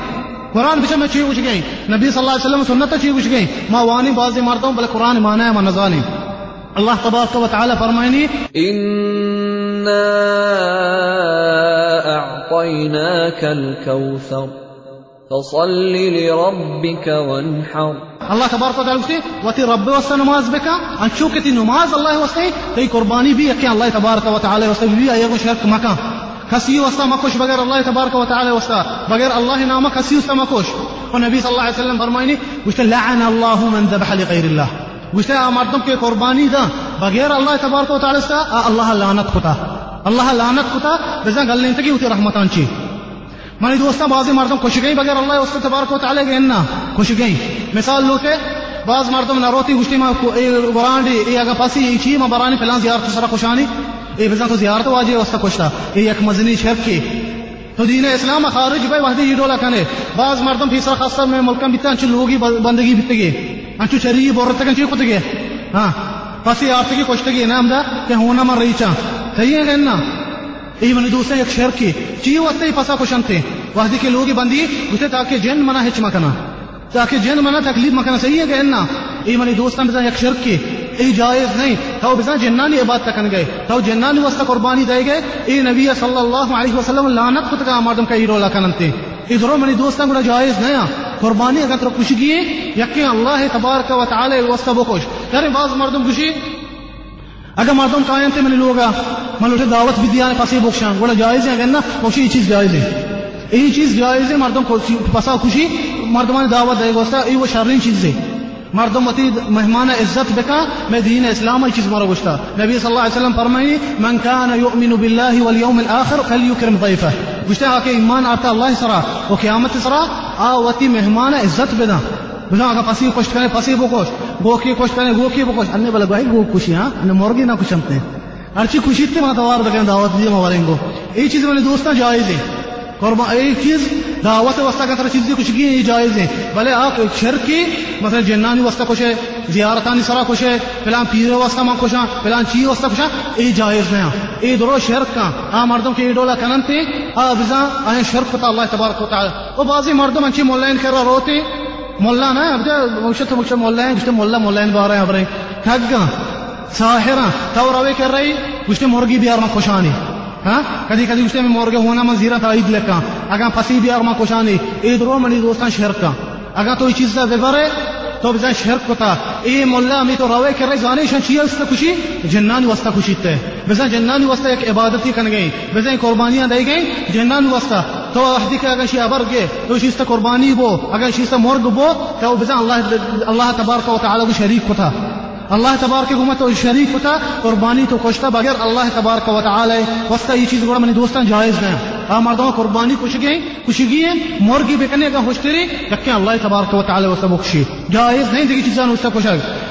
قرآن بچے میں چی پوچھ گئی نبی صلی اللہ علیہ وسلم سنت چی پوچھ گئی ما وانی بازی مارتا ہوں بلے قرآن معنی ہے، ما نزانی اللہ تبارک و تعالی فرمائنی، إنا أعطيناك الكوثر فصل لربك وانحر. الله تبارك وتعالى گفته وتي رب واسطه نماز بك ان چون نماز الله واسطه تي قرباني بي که الله تبارک و تعالی واسطه بی ایگو شرک مکا کسی واسطه مکش بغير الله تبارك وتعالى تعالی بغير الله نام كسي واسطه مکش و نبی صلی الله عليه وسلم فرماینی وش لعن الله من ذبح لغير الله گفته مردم كي قرباني دا بغير الله تبارك وتعالى تعالی الله لعنت خدا الله لعنت خدا بزن قال لي گلنتگی وتی رحمتان شي مانی دوستا بعضی مردم خوش گئی بغیر اللہ اس تبارک و تعالی گئے نا خوش گئی مثال لوتے بعض مردم نروتی گشتی ما برانڈی ای اگا پاسی ای چی ما برانی فلان زیارت سرا خوشانی ای بزن تو زیارت واجی وستا خوشتا ای یک مزنی شرک کی۔ تو دین اسلام خارج بھائی، وحدی یہ ڈولا کنے۔ بعض مردم فیسرا خاصہ میں ملکم بیتا انچو لوگی بندگی بیتگی انچو چری بورتگن چی خودگی ہاں پاسی آرتگی خوشتگی نام دا کہ ہونا من رہی چاں۔ صحیح ہے نا ای من دوسرے ایک شہر کی۔ چی وقت ہی پسا کشنتے وحدی کے لوگی بندی، اسے تاکہ جن منا ہچ مکنا۔ تاکہ جن منا تکلیف مکنا۔ صحیح ہے کہ نا؟ ای منی دوستان بزن یک شرک کی۔ ای جائز نہیں۔ تو بزن جنانی عبادت تکن گئے۔ تو جنانی واسطہ قربانی دے گئے۔ ای نبی صلی اللہ علیہ وسلم لعنت کت کا مردم کا ای رولا کننتے ای درو منی دوستان گڑا جائز نہیں۔ قربانی اگر تو خوشی کیے یقین اللہ تبارک و تعالی واسطہ بکوش یعنی بعض مردم خوشی۔ اگر مردم قائم تھے، میں لوگا من لوٹے دعوت بھی دیا پاسی بخشاں۔ گوڑا جائز ہے، اگر نا خوشی یہ چیز جائز ہے۔ یہی چیز جائز ہے، مردم پسا خوشی، مردمان دعوت دے گوستا یہ وہ شرین چیز ہے۔ مردم وتی مہمان عزت بکا، میں دین اسلام یہ چیز مارا گوشتا نبی صلی اللہ علیہ وسلم فرمائی، من كان يؤمن بالله واليوم الاخر فليكرم ضيفه گوشتا کہ ایمان آتا، اللہ سرا و قیامت سرا، آ وتی مہمان عزت بنا۔ بنا اگر پسی خوش کرے پسی بکوش گو کی خوش۔ کرے گو کی بکوش انne بلا گوئی گو خوشی ہاں؟ انne مرغی نہ خوش ہمتے ارچی خوشی تے ما دوار بکن دعوت دی مواریں گو یہ چیز میں دوستا جائز ہے۔ قربا ایک چیز دعوت واسطہ کا طرح چیز کچھ کی یہ جائز ہے۔ بھلے آپ ایک شرک کی، مثلا جنانی واسطہ خوش ہے، زیارتانی سرا خوش ہے، فلان پیر واسطہ ماں خوش ہیں فلان چیز واسطہ خوش ہیں یہ جائز نہیں ہاں۔ یہ درو شرک کا۔ آ مردم کے ڈولا کننتے آ بزا آئیں شرک پتا اللہ تبارک و تعالی۔ وہ بعضی مردم انچی مولین کر روتے مولا نا اب مشت مشت مولا ہے گشتے مولا مولا ان بارے ابرے کھگا ساحرا تو روے کر رہی، گشتے مرغی بیار ما خوشانی۔ ہاں؟ کدی کدی گشتے میں مرغے ہونا من زیرا تعید لکا اگا پسی بیار ما خوشانی۔ اے درو منی دوستان شرکا اگا تو چیز دا ببرے تو بزن شرک کتا اے مولا می تو روے کر رہی زانی شان چیز است خوشی جنانی واسطہ خوشی تے۔ بزن جنانی واسطہ ایک عبادتی کن گئی بزن قربانیاں دے گئی جنانی واسطہ تو احدی کہ اگر شی ابر گے تو شی است قربانی بو اگر شی است بو تو بزن اللہ اللہ تبارک و تعالی کو شریک کتا اللہ تبارک کو مت شریک کتا قربانی تو کوشتا بغیر اللہ تبارک و تعالی واسطہ یہ چیز بڑا منی دوستان جائز نہیں ہاں مردوں، قربانی کچھ گئی کچھ گئی مرغی بکنے کا ہوشتری کہ اللہ تبارک و تعالی واسطہ بخشی۔ جائز نہیں دیگی چیزاں واسطہ کچھ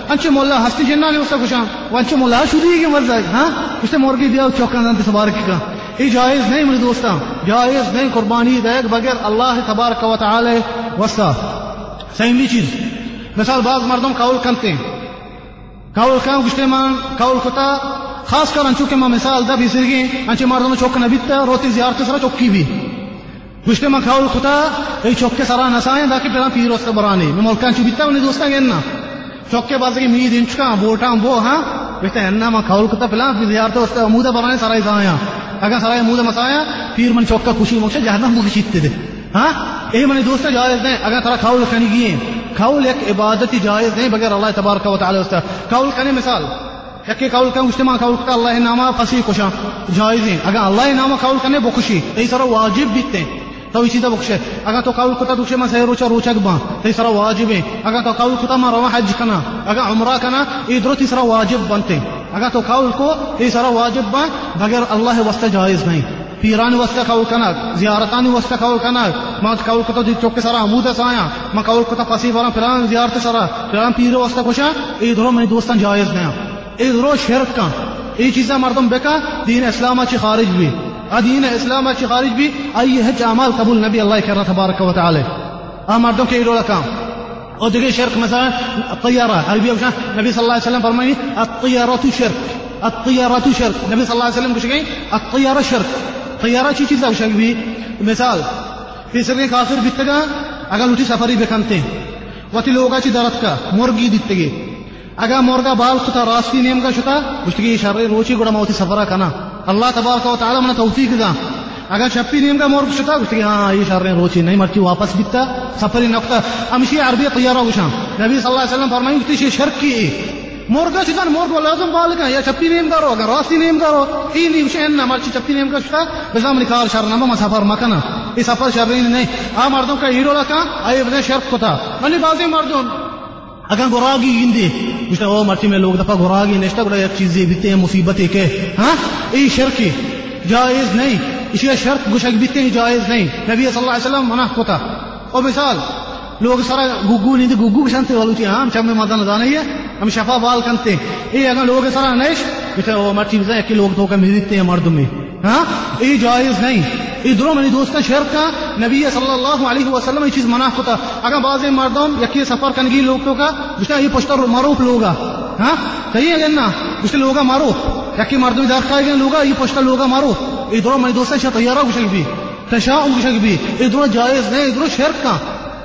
انچے مولا ہستی جنہ نے واسطہ کچھ وانچے مولا شدی کی مرض ہاں؟ اس نے مرغی دیا چوکا نہ تبارک کا۔ یہ جائز نہیں میرے دوستاں، جائز نہیں، قربانی دے بغیر اللہ تبارک و تعالی واسطہ۔ سیملی چیز۔ مثال بعض مردم قول کرتے ہیں۔ قول کام گشتے مان قول کتا، خاص کر انچو کہ ما مثال دا بھی سرگی انچے مردم چوک نبیتا روتی زیارت سرا چوکی بھی۔ گشتے مان قول کتا، ای چوک سرا نسائیں دا کہ پیران پیر واسطہ برانی میں ملکان چو بیتا انہیں دوستا گینا چوک کے بازی مید انچکا بوٹاں بو ہاں بیتا ہے۔ ما قول کتا پیلان پیر زیارت واسطہ مودا برانی سرائی زایا اگر سرائی مودا مسایا، پیر من چوکا کا خوشی موچے جہنم مو شیتے دے۔ ہاں؟ اے منی دوستا جائز نہیں اگر ترا قول کنی گئے قول ایک عبادتی جائز نہیں بغیر اللہ تبارک و تعالی واسطہ۔ قول کنے مثال یک قول کن اجتماع قول کا اللہ نامہ فسی کشا جائز نہیں اگر اللہ نامہ قول کنے بخشی یہی سر واجب بیتے ہیں اسی طرح بخشے اگر تو قول کتا دوشے ما سہ روچا روچا گبا ای سر واجب ہے اگر تو قول کتا ما روا حج کنا اگر عمرہ کنا ای درو تیسرا واجب بنتے اگر تو قول کو ای واجب بن بغیر اللہ واسطہ جائز نہیں پیران واسطہ قول کنا زیارتان واسطہ قول کنا ما قول کتا دی چوک سرا عمود سایا ما قول کتا پسی ورا فلان زیارت سرا فلان پیر واسطہ کشا ای درو من دوستان جائز نہیں ای درو شرک کا ای چیزا مردم بکا دین اسلام چی خارج بھی هذه إسلام چی خارج بی ای هیچ اعمال قبول نبی الله کرده تبارک و تعالی آ مردم که ایرو لکام أو دیگه شرک مثلا الطیاره هل بیام نبی صلی الله علیه وسلم فرمایی الطیاره شرک الطیاره شرک نبی صلی الله علیه وسلم گوشه الطیاره شرک طیاره چی چیز شرک بی مثال فیسرگی کافر بیتگا اگر لوٹی سفری بکنتے وتی لوگا چی درد کا مرگی دیتگی اگر مرگا بال خطا راستی نیم کا شتا گوشتگی شرری روچی گوڑا موتی سفرا کنا اللہ تبارک و تعالی من توفیق دا۔ اگر شپی نیم کا مرگ شتا گشتگی ہاں یہ شر روچی نہیں مرتی واپس بیتا، سفری نقطہ۔ امشی عربی طیارہ وشان نبی صلی اللہ علیہ وسلم فرمائیں گشتی شرک کی۔ مرغا شتان مرغ لازم بالك يا شبي نيم دارو اگر راستی نیم دارو این دی وشن نمر چی شبی نیم کا شتا۔ بزام نکال شرنامه ما سفر مکنه یہ سفر شرین نہیں۔ آ مردوں کا ہیرو لکا آئے بدن شرک کتا منی بازی مردوں۔ اگر گراگی گندے گشتا او مرتی میں لوگ دفعہ گراگی نشتا گڑا، ایک چیزیں بیتے ہیں مصیبتیں کہ ہاں؟ ای شرکی، جائز نہیں۔ اسی کا شرط گشک بیتے ہیں جائز نہیں۔ نبی صلی اللہ علیہ وسلم منع کتا او مثال، لوگ سارا گگو نہیں، گگو کے شانتے والو ہاں ہم چمے مدن دانے ہے۔ ہم شفا بال کنتے۔ اے اگر لوگ سارا نیش بیٹا او مرتی بزا کہ لوگ تو کا مزیدتے ہیں مرد میں۔ ہاں؟ یہ جائز نہیں۔ یہ دونوں میری دوست کا نبی صلی اللہ علیہ وسلم یہ چیز منع ہوتا اگر بعض مردوں یکی سفر کنگی لوگ کا۔ گشتا یہ پشتر معروف لوگا۔ ہاں؟ صحیح ہے نا گشتا لوگا معروف یکی مردوں دار کھائے گئے لوگا، یہ پشتر لوگا معروف یہ دونوں میری دوست شاہ طیارہ گشک بھی۔ تشاؤم گشک بھی۔ یہ دونوں جائز نہیں یہ دونوں کا۔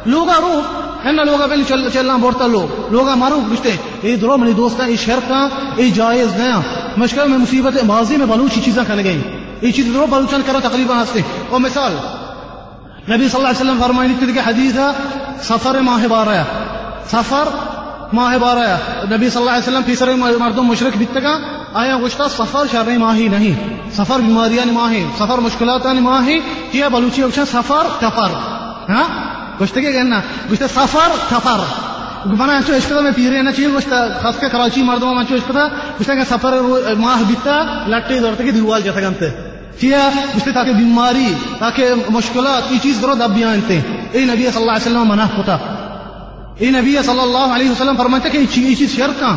لوگا روح ہے لوگا پہلے چل چلنا بورتا لوگ۔ لوگا معروف گشتے یہ دونوں میری دوست یہ شرک کا یہ جائز نیا مشکل میں، مصیبت ماضی میں بلوچی چیزیں کھل گئی يجي تضربها لو كان كره تقريبا هسته ومثال نبي صلى الله عليه وسلم فرمایلی که دیگه حدیث سفر ماه باره سفر ماه باره نبی صلی الله علیه وسلم پیسر مردم مشرک بیتگا آیا گوشتا سفر شر ماهی نہیں. سفر بیماریان ماهی سفر مشکلاتان ماهی کیا بلوچی اوچا سفر تفر. ها گوشته که گنا گوشته سفر تفر. من چو عشق میں پیرے نہ چاہیے گوشت خاص کر کراچی مردوں میں چو عشق تھا گوشت سفر ماہ بیتا لٹے دور تک دیوال جیسا گنتے. کیا؟ گشتے تاکہ بیماری، تاکہ مشکلات، یہ چیز درو دب بیانتے اے نبی صلی اللہ علیہ وسلم، منع ہوتا۔ اے نبی صلی اللہ علیہ وسلم، فرماتے کہ یہ چیز شرط کا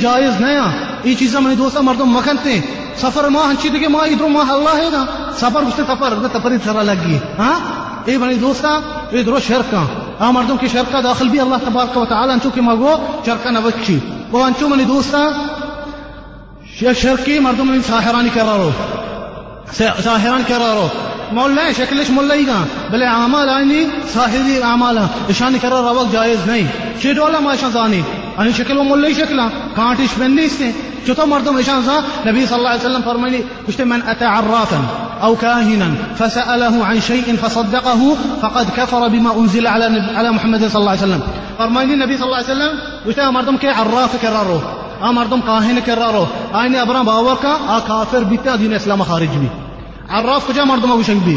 جائز نیا یہ چیزیں میں دوستا مردوں مکھنتے سفر ماہ ہنچی کہ ماہ ادھر ماہ اللہ ہے نا۔ سفر گشتے سفر تفری سرا لگ گئی۔ ہاں؟ اے بنی دوستا یہ درو شرکا ہاں مردوں کی شرکا داخل بھی اللہ تبارک و تعالی انچو کی مگو شرکا نبچی وہ انچو منی دوستا شرکی مردوں میں ساحرانی کرا رو۔ ساحرا كرره مولا شكلش مولينا بل اعمال اني صاحبي اعمالا اشان كرر وقت جائز نہیں شي دولا ما اشان زاني ان شکل مولا شكلا شکلا. کانٹش بن نیستے. مردم اشان زان نبي صلى الله عليه وسلم فرمائنی کشتے من اتى عرافا أو كاهنا فسأله عن شيء فصدقه فقد كفر بما أنزل على على محمد صلى الله عليه وسلم. فرماني النبي صلى الله عليه وسلم وشتا مردم كي عراف كرره آ مردم كاهن كرره آيني ابرام باوركا آ كافر بتا دين إسلام خارجني عراف کو جا مردما گوشن بی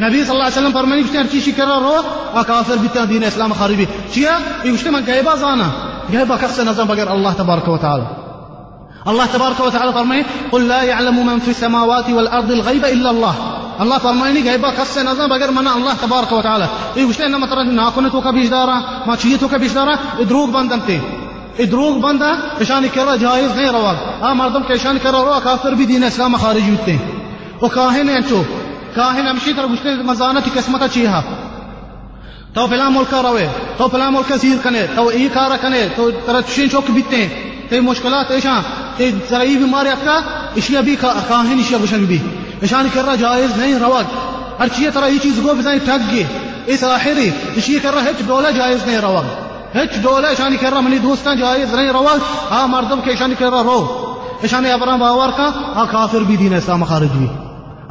نبی صلی اللہ علیہ وسلم فرماني بشتي هرشي شكرا رو وكافر بيتنا دین اسلام من زانا. الله تبارك وتعالى الله تبارك وتعالى قل لا يعلم من في السماوات والأرض الغيب إلا الله. الله فرمائے غیبا کس سے نظر بغیر منا اللہ تبارک و تعالی۔ یہ وشتے نہ مطلب ناکن تو کا بیچ دارا ما چیے تو کا بیچ دارا ادروگ بندم تے۔ ادروگ بندا اشان کرا جائز نہیں روا۔ ہاں مردم کے اشان کرا روا، کافر بھی دین اسلام خارج ہوتے ہیں۔ وہ کاہن ہیں چو کاہن امشی طرف وشتے مزانت قسمت اچھی چیہا تو فلا ملک روے، تو فلا ملک سیر کنے، تو ای کارا کنے، تو ترچین چوک بیتے ہیں۔ تے مشکلات ایشاں، تے زرعی بیماری اپنا اشیا بھی کاہن اشیا گشنگ بھی۔ اشان کر رہا جائز نہیں، رواج۔ ہر چیز طرح، یہ چیز گو بزائی ٹھگ گئے اس آخری اشیا کر رہا ہچ ڈولا جائز نہیں، رواج۔ ہچ ڈولا اشانی کر رہا منی دوستان جائز نہیں، رواج۔ ہاں مردم کے اشانی کر رہا، رو۔ اشانی ابرام باور کا ہاں کافر بھی دین اسلام خارج بھی۔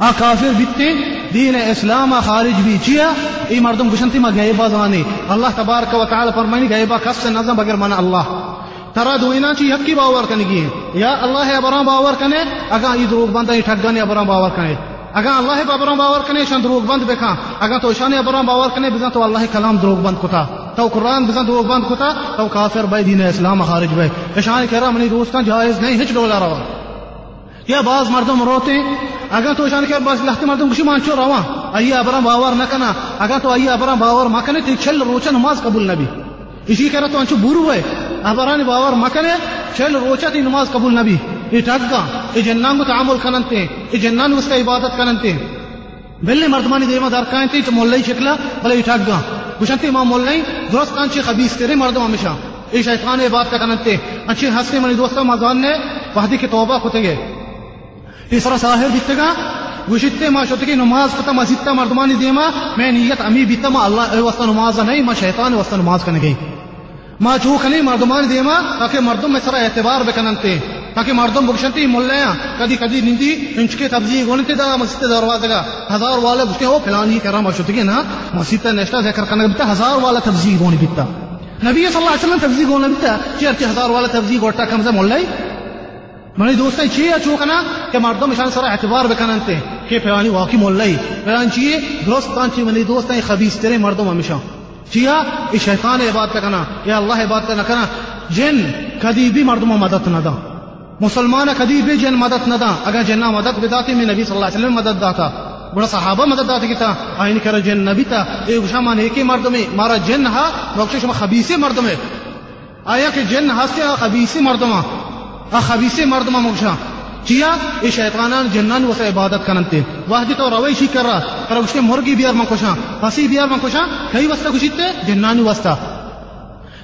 ہاں کافر بیتے، دین اسلام خارج بھی۔ چیا؟ ای مردم گشنتی ما غیبا زانی اللہ تبارک و تعالی فرمانی غیبا کس سے نظم بغیر من اللہ۔ ترا دوینا چی یکی باور کنی گی؟ یا اللہ ابرام باور کنے، اگا ای دروغ بند ای ٹھگانی ابرام باور کنے۔ اگا اللہ ابرام باور کنے شان دروغ بند بکا اگا تو شان ابرام باور کنے بزن تو اللہ کلام دروغ بند کتا۔ تو قرآن بزن دروغ بند کتا۔ تو کافر بای دین اسلام خارج بای اشان کرا منی دوستان جائز نہیں، ہچ ڈولا روا یا بعض مردم روتے اگر تو شان کر بس لخت مردم کشی مانچو روا آئیے ابرا باور نہ کنا۔ اگر تو آئیے ابرا باور مکنے تو چل روچا نماز قبول نبی۔ اسی کرا تو انچو بورو ہے۔ ابرا باور مکنے، چل روچا تی نماز قبول نبی۔ یہ ٹگا یہ جنان کو تعامل کننتے یہ جنان اس کا عبادت کننتے۔ بلے مردمانی دیما دار کائیں تی تو مولی شکلا بلے یہ ٹگا گوشنتی ما مولی درست کانچی خبیث تیرے مردم ہمیشہ۔ یہ شیطان عبادت کننتے۔ انچی ہستے منی دوستا مزان نے، وحدی کی توبہ کتے گے تیسرا ساحر بیتگا، گوشتے ما شتگی نماز کتا مسجد مردمانی دیما، میں نیت امی بیتا ما اللہ واسطہ نماز نہیں ما شیطان واسطہ نماز کرنے گئی۔ ما چوک مردمان دیما، تاکہ مردم میں سرا اعتبار بکننتے۔ تاکہ مردم بکشنتی ملیاں کدی کدی نندی، انچکے تبزیگ ہونتے دا، مسجد دروازے گا۔ ہزار والے بکتے ہو فلانی کرا ما شتگی نا؟ مسجد نیشتا ذکر کرنے بیتا ہزار والا تبزیگ ہونے بیتا نبی صلی اللہ علیہ وسلم تبزیگ ہونے بیتا چیرتی ہزار والا تبزیگ ہوتا کم سے ملائی منی دوستان چیه چوکنا که مردم شان سر اعتبار بکنن ته که واقعی مولای پیان چیه درست کان چی منی دوستان خبیث ترے مردم ہمیشہ۔ چیا ای شیطان عبادت کنا یا اللہ عبادت نہ جن کدی بھی مردم مدد نہ دا۔ مسلمان کدی بھی جن مدد نہ دا۔ اگر جنہ مدد بداتی میں نبی صلی اللہ علیہ وسلم مدد داتا۔ بڑا صحابہ مدد داتا کتا آئین کر جن نبی تا اے شامان ایک مردم مارا جن ہا بخش شما خبیث مردم آیا کہ جن ہستے خبیث مردم خبیث مردم مگشا چیا ای شیطانان جنان وسا عبادت کننتے واحدی تو روی شی کر رہا پر اس کے مرگی بیار من کشا پسی بیار من کشا کئی وستا کشیتے جنانی وستا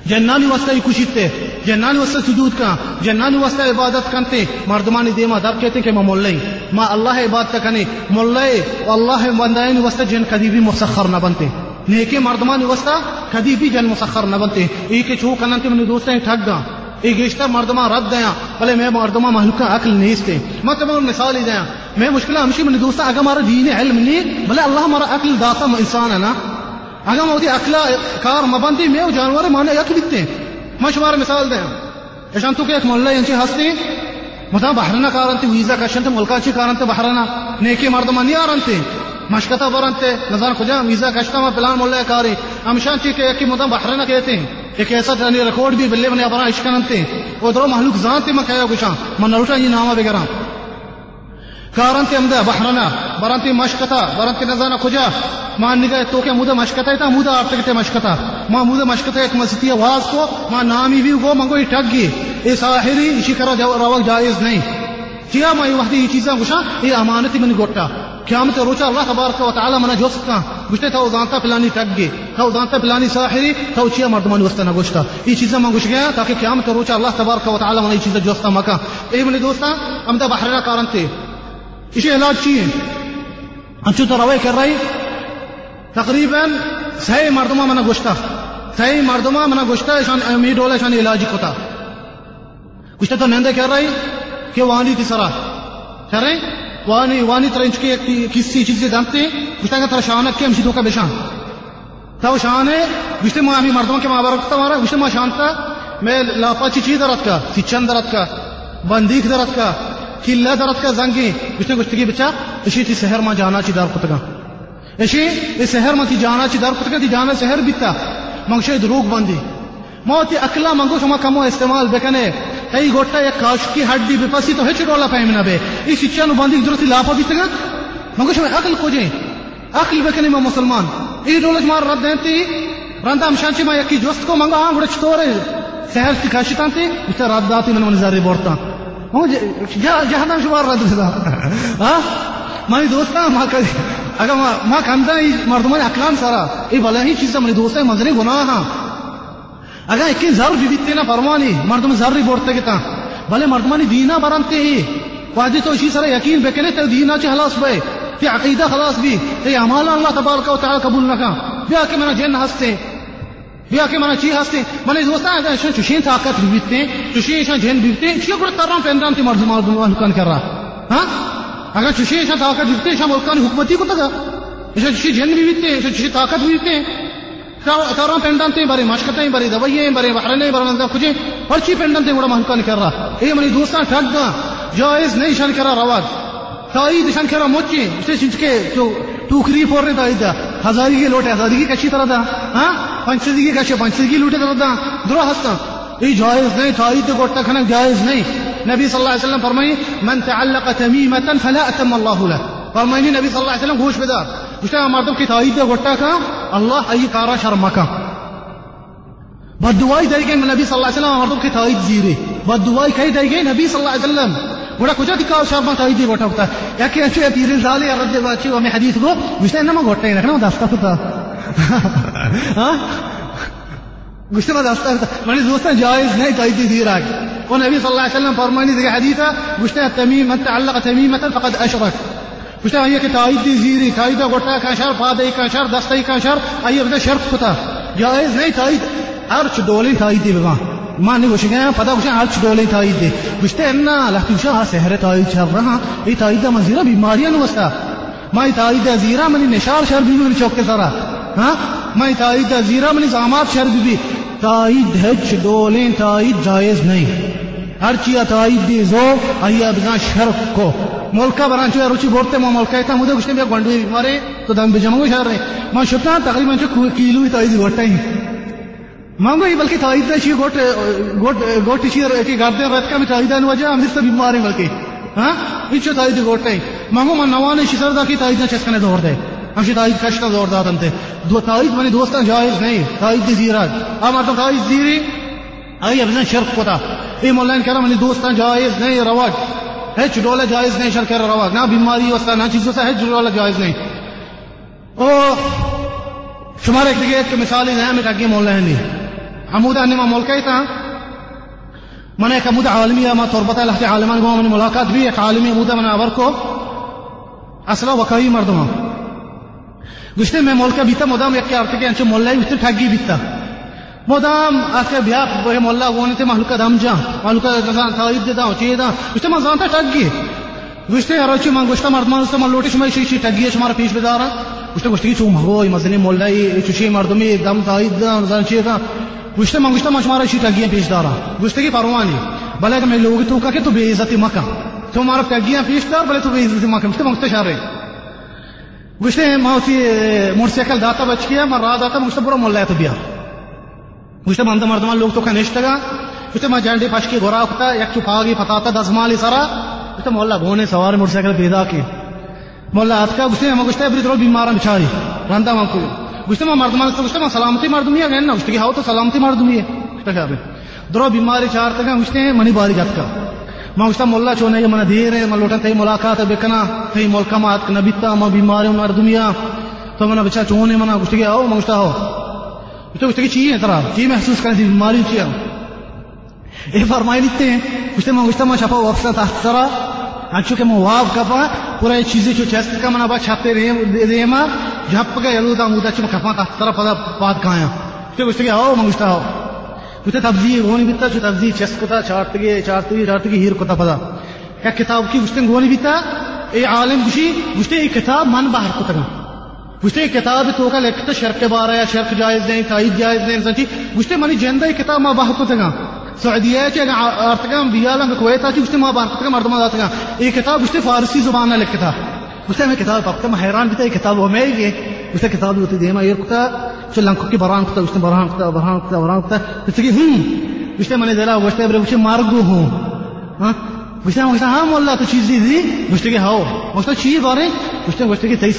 جنانی وستا ہی کشیتے جنانی وستا سجود کا جنانی وستا عبادت کنتے مردمانی دیما دب کہتے ہیں کہ میں مولئی ما اللہ عبادت کنے مولئی اللہ بندائن وستا جن کدی بھی مسخر نہ بنتے. نیکے مردمانی وستا کدی بھی جن مسخر نہ بنتے. ایک چھو کننتے من دوستیں ٹھگ گا. یہ گیشتر مردما رد دیا بھلے میں مردما محلوق عقل نہیں استے میں تمہیں مثال ہی دیا میں مشکل ہمشی من دوستا اگر ہمارا دین علم نہیں، بھلے اللہ ہمارا عقل داتا انسان ہے نا۔ اگر میں عقل کار مبندی، میں وہ جانور مانے یک بیتے میں شمار مثال دیا اشان تو کہ ایک مولا انچی ہستی مطلب متا بحرنا کارنتے ویزا کشنتے ملکاچی کارنتے بحرنا نیکی مردما نہیں آرنتے مشکتا برنتے نظر کجا ویزا کشتا میں پلان مولا کاری۔ ہمشان چی کہ ایک متا بحرنا کہتے ہیں۔ ایک ایسا یعنی ریکارڈ بھی بلے بنے اپنا عشق ننتے ہیں وہ درو محلوق ذات میں کہیا کچھ ہاں۔ من نروٹا یہ نامہ بگرا کارنتے امدا بحرنا برانتی مشکتا برانتی نزانا کجا ما نگا تو کہ مودا مشکتا تا مودا آپ تکتے مشکتا ما مودا مشکتا ایک مسیتی آواز کو، ما نامی بھی گو منگو یہ ٹک گی۔ یہ ساحری، اسی کرا روک جائز نہیں۔ کیا ما یہ وحدی یہ چیزاں گوشا ہاں؟ یہ امانتی من گوٹا۔ قیامت روچا اللہ تبارک و تعالی منا جوستا گوشتے تھا زانتا فلانی ٹک گے تھا زانتا فلانی ساحری، تھا چیا مردمان وستا نہ گوشتا۔ یہ چیزیں میں گوش گیا تاکہ قیامت روچا اللہ تبارک و تعالی منا یہ چیزیں جوستا مکا اے منی دوستا امدا بحرنا کارن تھے۔ اسی علاج چیئے۔ انچو تو روای کر رہی تقریباً سہی مردما منا گوشتا۔ سہی مردما منا گوشتا، شان امید ڈولا شان علاج کتا۔ گوشتا تو نندے کر رہی کہ وانی تھی سرا کر رہے؟ وانی وانی ترنچ کے کسی چیز دانتے گوشتا کہ ترا شانک کے ہمشی کا بشان۔ تا شان ہے گوشتے ما ہمیں مردوں کے ماں برکتا مارا گوشتے ما شانتا میں لاپا چی چیز درت کا سچن درت کا بندیک درت کا کلا درت کا زنگی گوشتے گوشتگی بچا اسی تی سحر ما جانا چی دار کتگا اسی اس سحر ما تی جانا چی دار کتگا تی جانا سحر بیتا۔ منگشے دروگ بندی۔ موتی اکلا منگو، شما کمو استعمال بکنے۔ ای گوٹا یک کاش کی ہڈی بپسی تو ہچ ڈولا پیمنا بے ای سچانو باندی درستی لاپا شما عقل کو عقل بکنے ما مسلمان ای ڈولج مار رد دینتی رندا مشانچی ما یکی جوست کو منگا ہاں گوڑے چطورے سحر تی کاشتان تی اس رد داتی من من بورتا جہنم شمار رد دا مانی دوستا ما کدی اگر ما کندا مردمان اکلان سارا ای بلا ہی چیزا منی دوستا اگر ایک زر بھی بیتے نا فرمانی، مردم زر ری بورتے گتا بھلے مردمانی دینا برانتے ہی۔ واجی تو اسی سر یقین بکنے تے دینا چھ خلاص بے تے عقیدہ خلاص بھی۔ تے اعمال اللہ تبارک و تعالی قبول نہ کا بیا کہ منا جن ہستے۔ بیا کہ منا چی ہستے۔ منے دوستا اگر شن چشین طاقت بیتے چشین شن جن بیتے چھ گڑ ترام پندرام تے مردم مردم کان کر رہا ہاں؟ اگر چشین شن طاقت بیتے شن ملکان حکومتی کو تگا۔ چشین جن بھی بیتے چشین طاقت بھی بیتے تارا پینڈانتے بارے مشکتیں بارے دوائیں بارے بحرنے بارے کچھ پرچی پینڈانتے بڑا مہنکا نہیں کر رہا اے منی جائز نہیں شان کرا رواج۔ تائید شان کرا موچی، اسے چنچ کے جو ٹوکری پھوڑ رہے تائید ہزاری کے لوٹے ہزاری کی کچھی طرح دا۔ ہاں؟ پنچدی کی کچھ پنچدی کی لوٹے طرح دا۔ درو ہستا۔ یہ جائز نہیں، تائید گوٹا کھنک جائز نہیں۔ نبی صلی اللہ علیہ وسلم فرمائی، من تعلق تمیمتا فلا اتم اللہ له فرمائنی نبی صلی اللہ علیہ وسلم گوش بدار گوشتا مردم کی کا Allah ayi qara sharmaka badduwaay daygay nabi sallallahu alaihi wasallam mardum ke taid zire badduwaay kai daygay nabi sallallahu alaihi wasallam ولا كوجاتي كا شرما زيره غوتا غوتا يا كي انشو يتيري زالي يا رد باشي ومي حديث غو مش انما غوتا هنا كنا داستا فتا ها؟ مش انما داستا فتا يعني دوستا جائز نهي تايدي ديراك ونبي صلى الله عليه وسلم فرماني ذي حديثة. مش تميم من تعلق تميمة فقد أشرك. اشرک گوشتا کہ تایید دی زیری تایید گوٹا کا شر پادے کا شر دستے کا شر ایہ بدا شرط ہوتا جائز نہیں تایید ارچ دولين تايدي بما ما ني وشيغا فدا وشا ارچ دولين تايدي گشته ان لا توشا سحر تايد شرها اي تايد مزيرا بیماریاں وستا ما تايد زیرا منی نشار شر بھی من چوک سرا ہاں؟ ما تايد زیرا منی زامات شر بھی تايد ہچ دولين تايد جائز نہیں۔ ہر چیز تايد دی زو ایا بنا شرک کو۔ ملکا برانچو روچی بورتے ما ملکا تا مودے گشتے میں گنڈوی بیمارے تو دم بجمو شر رہے۔ ما شتا تقریباً چ کیلو تايد وٹا ہی۔ مانگو یہ بلکہ تائید چی گوٹ گوٹ گوٹ چی کی گردے رت کا میں تائید ان وجہ ہم سے بیمار ہیں بلکہ۔ ہاں؟ وچ تائید گوٹ ہے مانگو من نوانے شسر دا کی تائید چسکنے دور دے۔ ہم سے تائید کشتا دور دا تنتے دو تائید منی دوستان جائز نہیں۔ تائید دی زیرات اما تو تائید زیری۔ ای ابن شرک کوتا ای مولانا کرام منی دوستان جائز نہیں، رواج۔ ہچ ڈولا جائز نہیں شرک رواج نہ بیماری وستا نہ چیزوں سے ہچ ڈولا جائز نہیں۔ او شمار ایک دیگه ایک مثالی ہے میں کہا مولانا نہیں۔ عمودا انما ملكيتا من هيك عمود عالمية ما تربط لحتي عالمان قوم من ملاقات بھی بي عالمية عمودا من أبركو أصلا وكاي مردما گشته میں ملکا بیتا، مدام یک ارتے کہ انچو مولا بیتا ٹھگی بیتا۔ مدام اکه بیا به مولا وونه ته محلوکا دم جا محلوکا دزان تایید دا چی دا گشته من زانتا ٹھگی گشته هرچی من گشته مردمان است من لوٹش می شی شی ٹھگی شما پیش بدارا۔ گشته گشته چو مغوی مزنی مولای چو شی مردمی دم تایید دا زان چی دا گشته من گشته من شما را شی ٹھگیاں پیش دارا۔ گشته کی پروانی، بلے کہ میں لوگ تو کا کہ تو بے عزتی مکہ۔ تو ہمارا ٹھگیاں پیش دار، بلے تو بے عزتی مکہ۔ گشته من گشته شارے گشته ما تی موٹر سائیکل داتا بچ گیا من راہ داتا مجھ گشته برو مولا تو بیا۔ گشته من مردمان لوگ تو کا نشتگا گشته من جانڈی پاش کی گورا کتا یک چپاگی پتاتا، دس مالی سرا گشته مولا گونے سوار موٹر سائیکل پیدا کی۔ مولا اتکا گشته ما گشته بری درو بیمارا بچاری رندا من کو گشته ما مردمان تو گشته ما سلامتی مردمی ہے نا گشته ہاو تو سلامتی مردمی ہے۔ گشته کیا درو بیماری چار تک گشته منی باری جات کا۔ ما گشته مولا چونے من دیر ہے من لوٹن تے ملاقات بکنا تے ملک ما ات نبیتا ما بیماری مردمیا تو من بچا چونے من گشته ہاو ما گشته ہاو گشته گشته چی ہے ترا چی محسوس کرتی بیماری چی ہے یہ فرمائی لیتے ہیں گشته ما گشته ما شفا وقت تحت ترا انچو کہ مواف کپا پورا یہ چیزیں جو چیست کا منا با چھاتے ریما جھپ کا یلو دا مودا چم کپا کا طرف پدا پاد کایا تو گشتے کہ آو منگشتا ہو گشتے تبزی گونی بیتا چو تبزی چیست کتا چارتگی چارتگی چارتگی ہیر کتا پدا۔ یا کتاب کی گشتے گونی بیتا؟ اے عالم گشی گشتے یہ کتاب، من باہر کتا گا گشتے کتاب تو کا لکھتا شرک بارا یا شرک جائز نہیں تائید جائز نہیں سنچی گشتے منی جندہ کتاب ما باہر کتا گا۔ سعودیہ کے ارتقام بیالا میں کویتا چ گشتے ما باہر کتا مردما داتا گا۔ یہ کتاب گشتے فارسی زبان نہ لکھتا گشتے میں کتاب پکتا میں حیران بیتا یہ کتاب ہمیں یہ گشتے کتاب ہوتی دیما یہ کتا چ لنکو کی بران کتا، گشتے بران کتا بران کتا بران کتا۔ گشتے کہ ہم گشتے منی دلا گشتے برے گشتے مارگو ہوں۔ ہاں؟ گشتے گشتے ہاں مولا تو چیز دی گشتے کہ ہاو گشتے چیز بارے، گشتے گشتے کہ تئی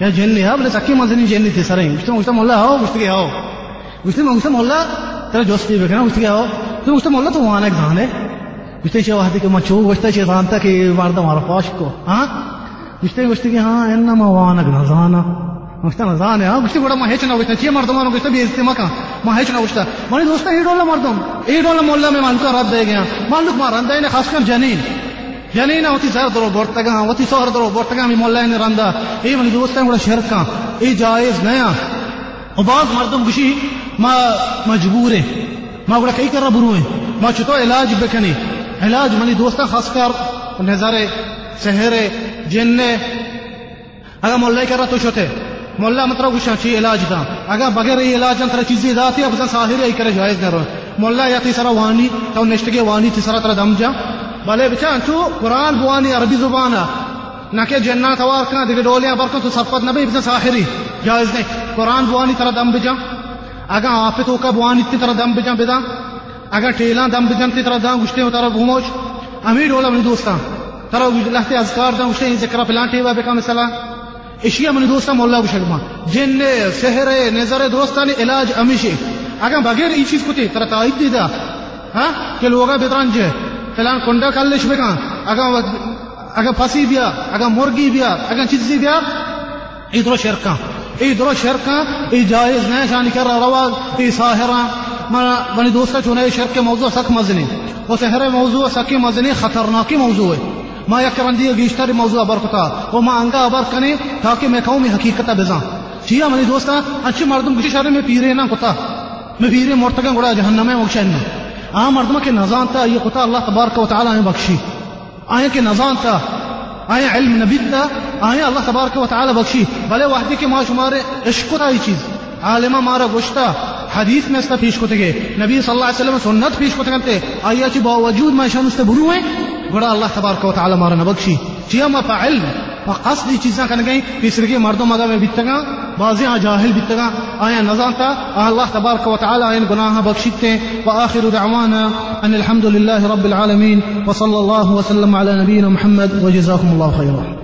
سرا جننے یا جننے ہاں بلے سکی مزنی جننے تے سرے گشتے گشتے مولا ہاو گشتے کہ ہاو گشتے گشتے مولا ترى جوستي بكنا وش تو وش تمولا تو وانا كذانه وش تيجي واحد كي ما تشوف وش تيجي زانتا كي مردا ما رفاشكو ها وش تيجي وش تيجي ها انما وانا كذانا وش تنا زانه ها وش تقول ما هيك انا وش تيجي مردا ما وش تبي استماك ما هيك انا وش تا ماني دوست ايه مولا میں رد دے گیا مالک نے خاص کر جنین یعنی جنین ہوتی زر درو بورتگا ہوتی سور درو بورتگا می مولا نے رندا۔ ايه ماني دوست ہے شرکا ہاں۔ ايه جائز نیا ہاں۔ وبعض مردم گشی ما مجبور ہے ما اقول کئی کر برو ہے ما چتو علاج بکنی۔ علاج منی دوستا خاص کر نظر سحر جن اگر مولا کر تو شتے مولا مطلب گشا ہاں، چی علاج دا۔ اگر بغیر یہ علاج انتر چیزیں ذاتی اب ساحر ای کرے جائز نہ مولا یا تیسرا وانی، تو نشتگی وانی تیسرا تر دم جا۔ بلے بچا تو قرآن بوانی عربی زبانہ نہ کہ جنات وار کنا، دیگه ڈولیاں برکن تو صفت نبی بزن ساحری جائز نہیں۔ قرآن بوانی طرح دم بجا اگر آپ تو کا بوانی تی طرح دم بجا بدا۔ اگر ٹیلا دم بجن تی طرح دم گشتے ہو طرح بھوموش امی ڈولا من دوستان طرح لہتے اذکار دم گشتے ذکر پلان ٹیوا بکا مثلا اشیا منی دوستا مولا بشگما جن نے سحر نظر دوستانی علاج امیشی اگر بغیر ای چیز کتی ترا تایید دیدا ہاں؟ کہ لوگا بیتران جے فلان کنڈا کلش بکان اگر اگر پسی بیا اگر مرگی بیا اگر چیزی بیا؟ ادرو شرکا ادرو شرکا ای جائز نہیں شانی کر رواز ای ساہرا منی دوستا چونے شرک موضوع سک مزنی۔ وہ سحر موضوع سکی مزنی خطرناکی موضوع ہے۔ ما یک یکرندی گیشتر موضوع برکتا و ما انگا ابر کنے تاکہ میں قومی حقیقتا بزاں۔ چیا منی دوستا اچھی مردم کچھ شہر میں پیرے نہ کتا۔ میں پیرے مرتگا گڑا جہنم ہے وہ شہر میں۔ آ مردم کے نظام تا یہ کتا اللہ تبارک و تعالی نے بخشی۔ آئے کے نظام تا آئے علم نبی تا آئے اللہ تبارک و تعالی بخشی۔ بھلے وحدی کے ما شمارے، عشق تا یہ چیز۔ عالمہ مارا گشتا حدیث میں اس کا پیش کوتے گئے۔ نبی صلی اللہ علیہ وسلم سنت پیش کوتے گئے آیا چی باوجود ما شان اس برو ہیں۔ گڑا اللہ تبارک و تعالی مارا نبخشی۔ جی چیا ما فعل، فقصد چیزاں کن گئی تیسرے کے مردوں مگا میں بیتگا بازیا جاہل بھی طرح آیا نظر تھا اللہ آية تبارک نزانتا آه الله تبارك وتعالى آية آیا گناها و آخر دعوانا أن الحمدللہ رب العالمین و صلی اللہ وسلم علی نبینا محمد. و جزاکم اللہ خیرہ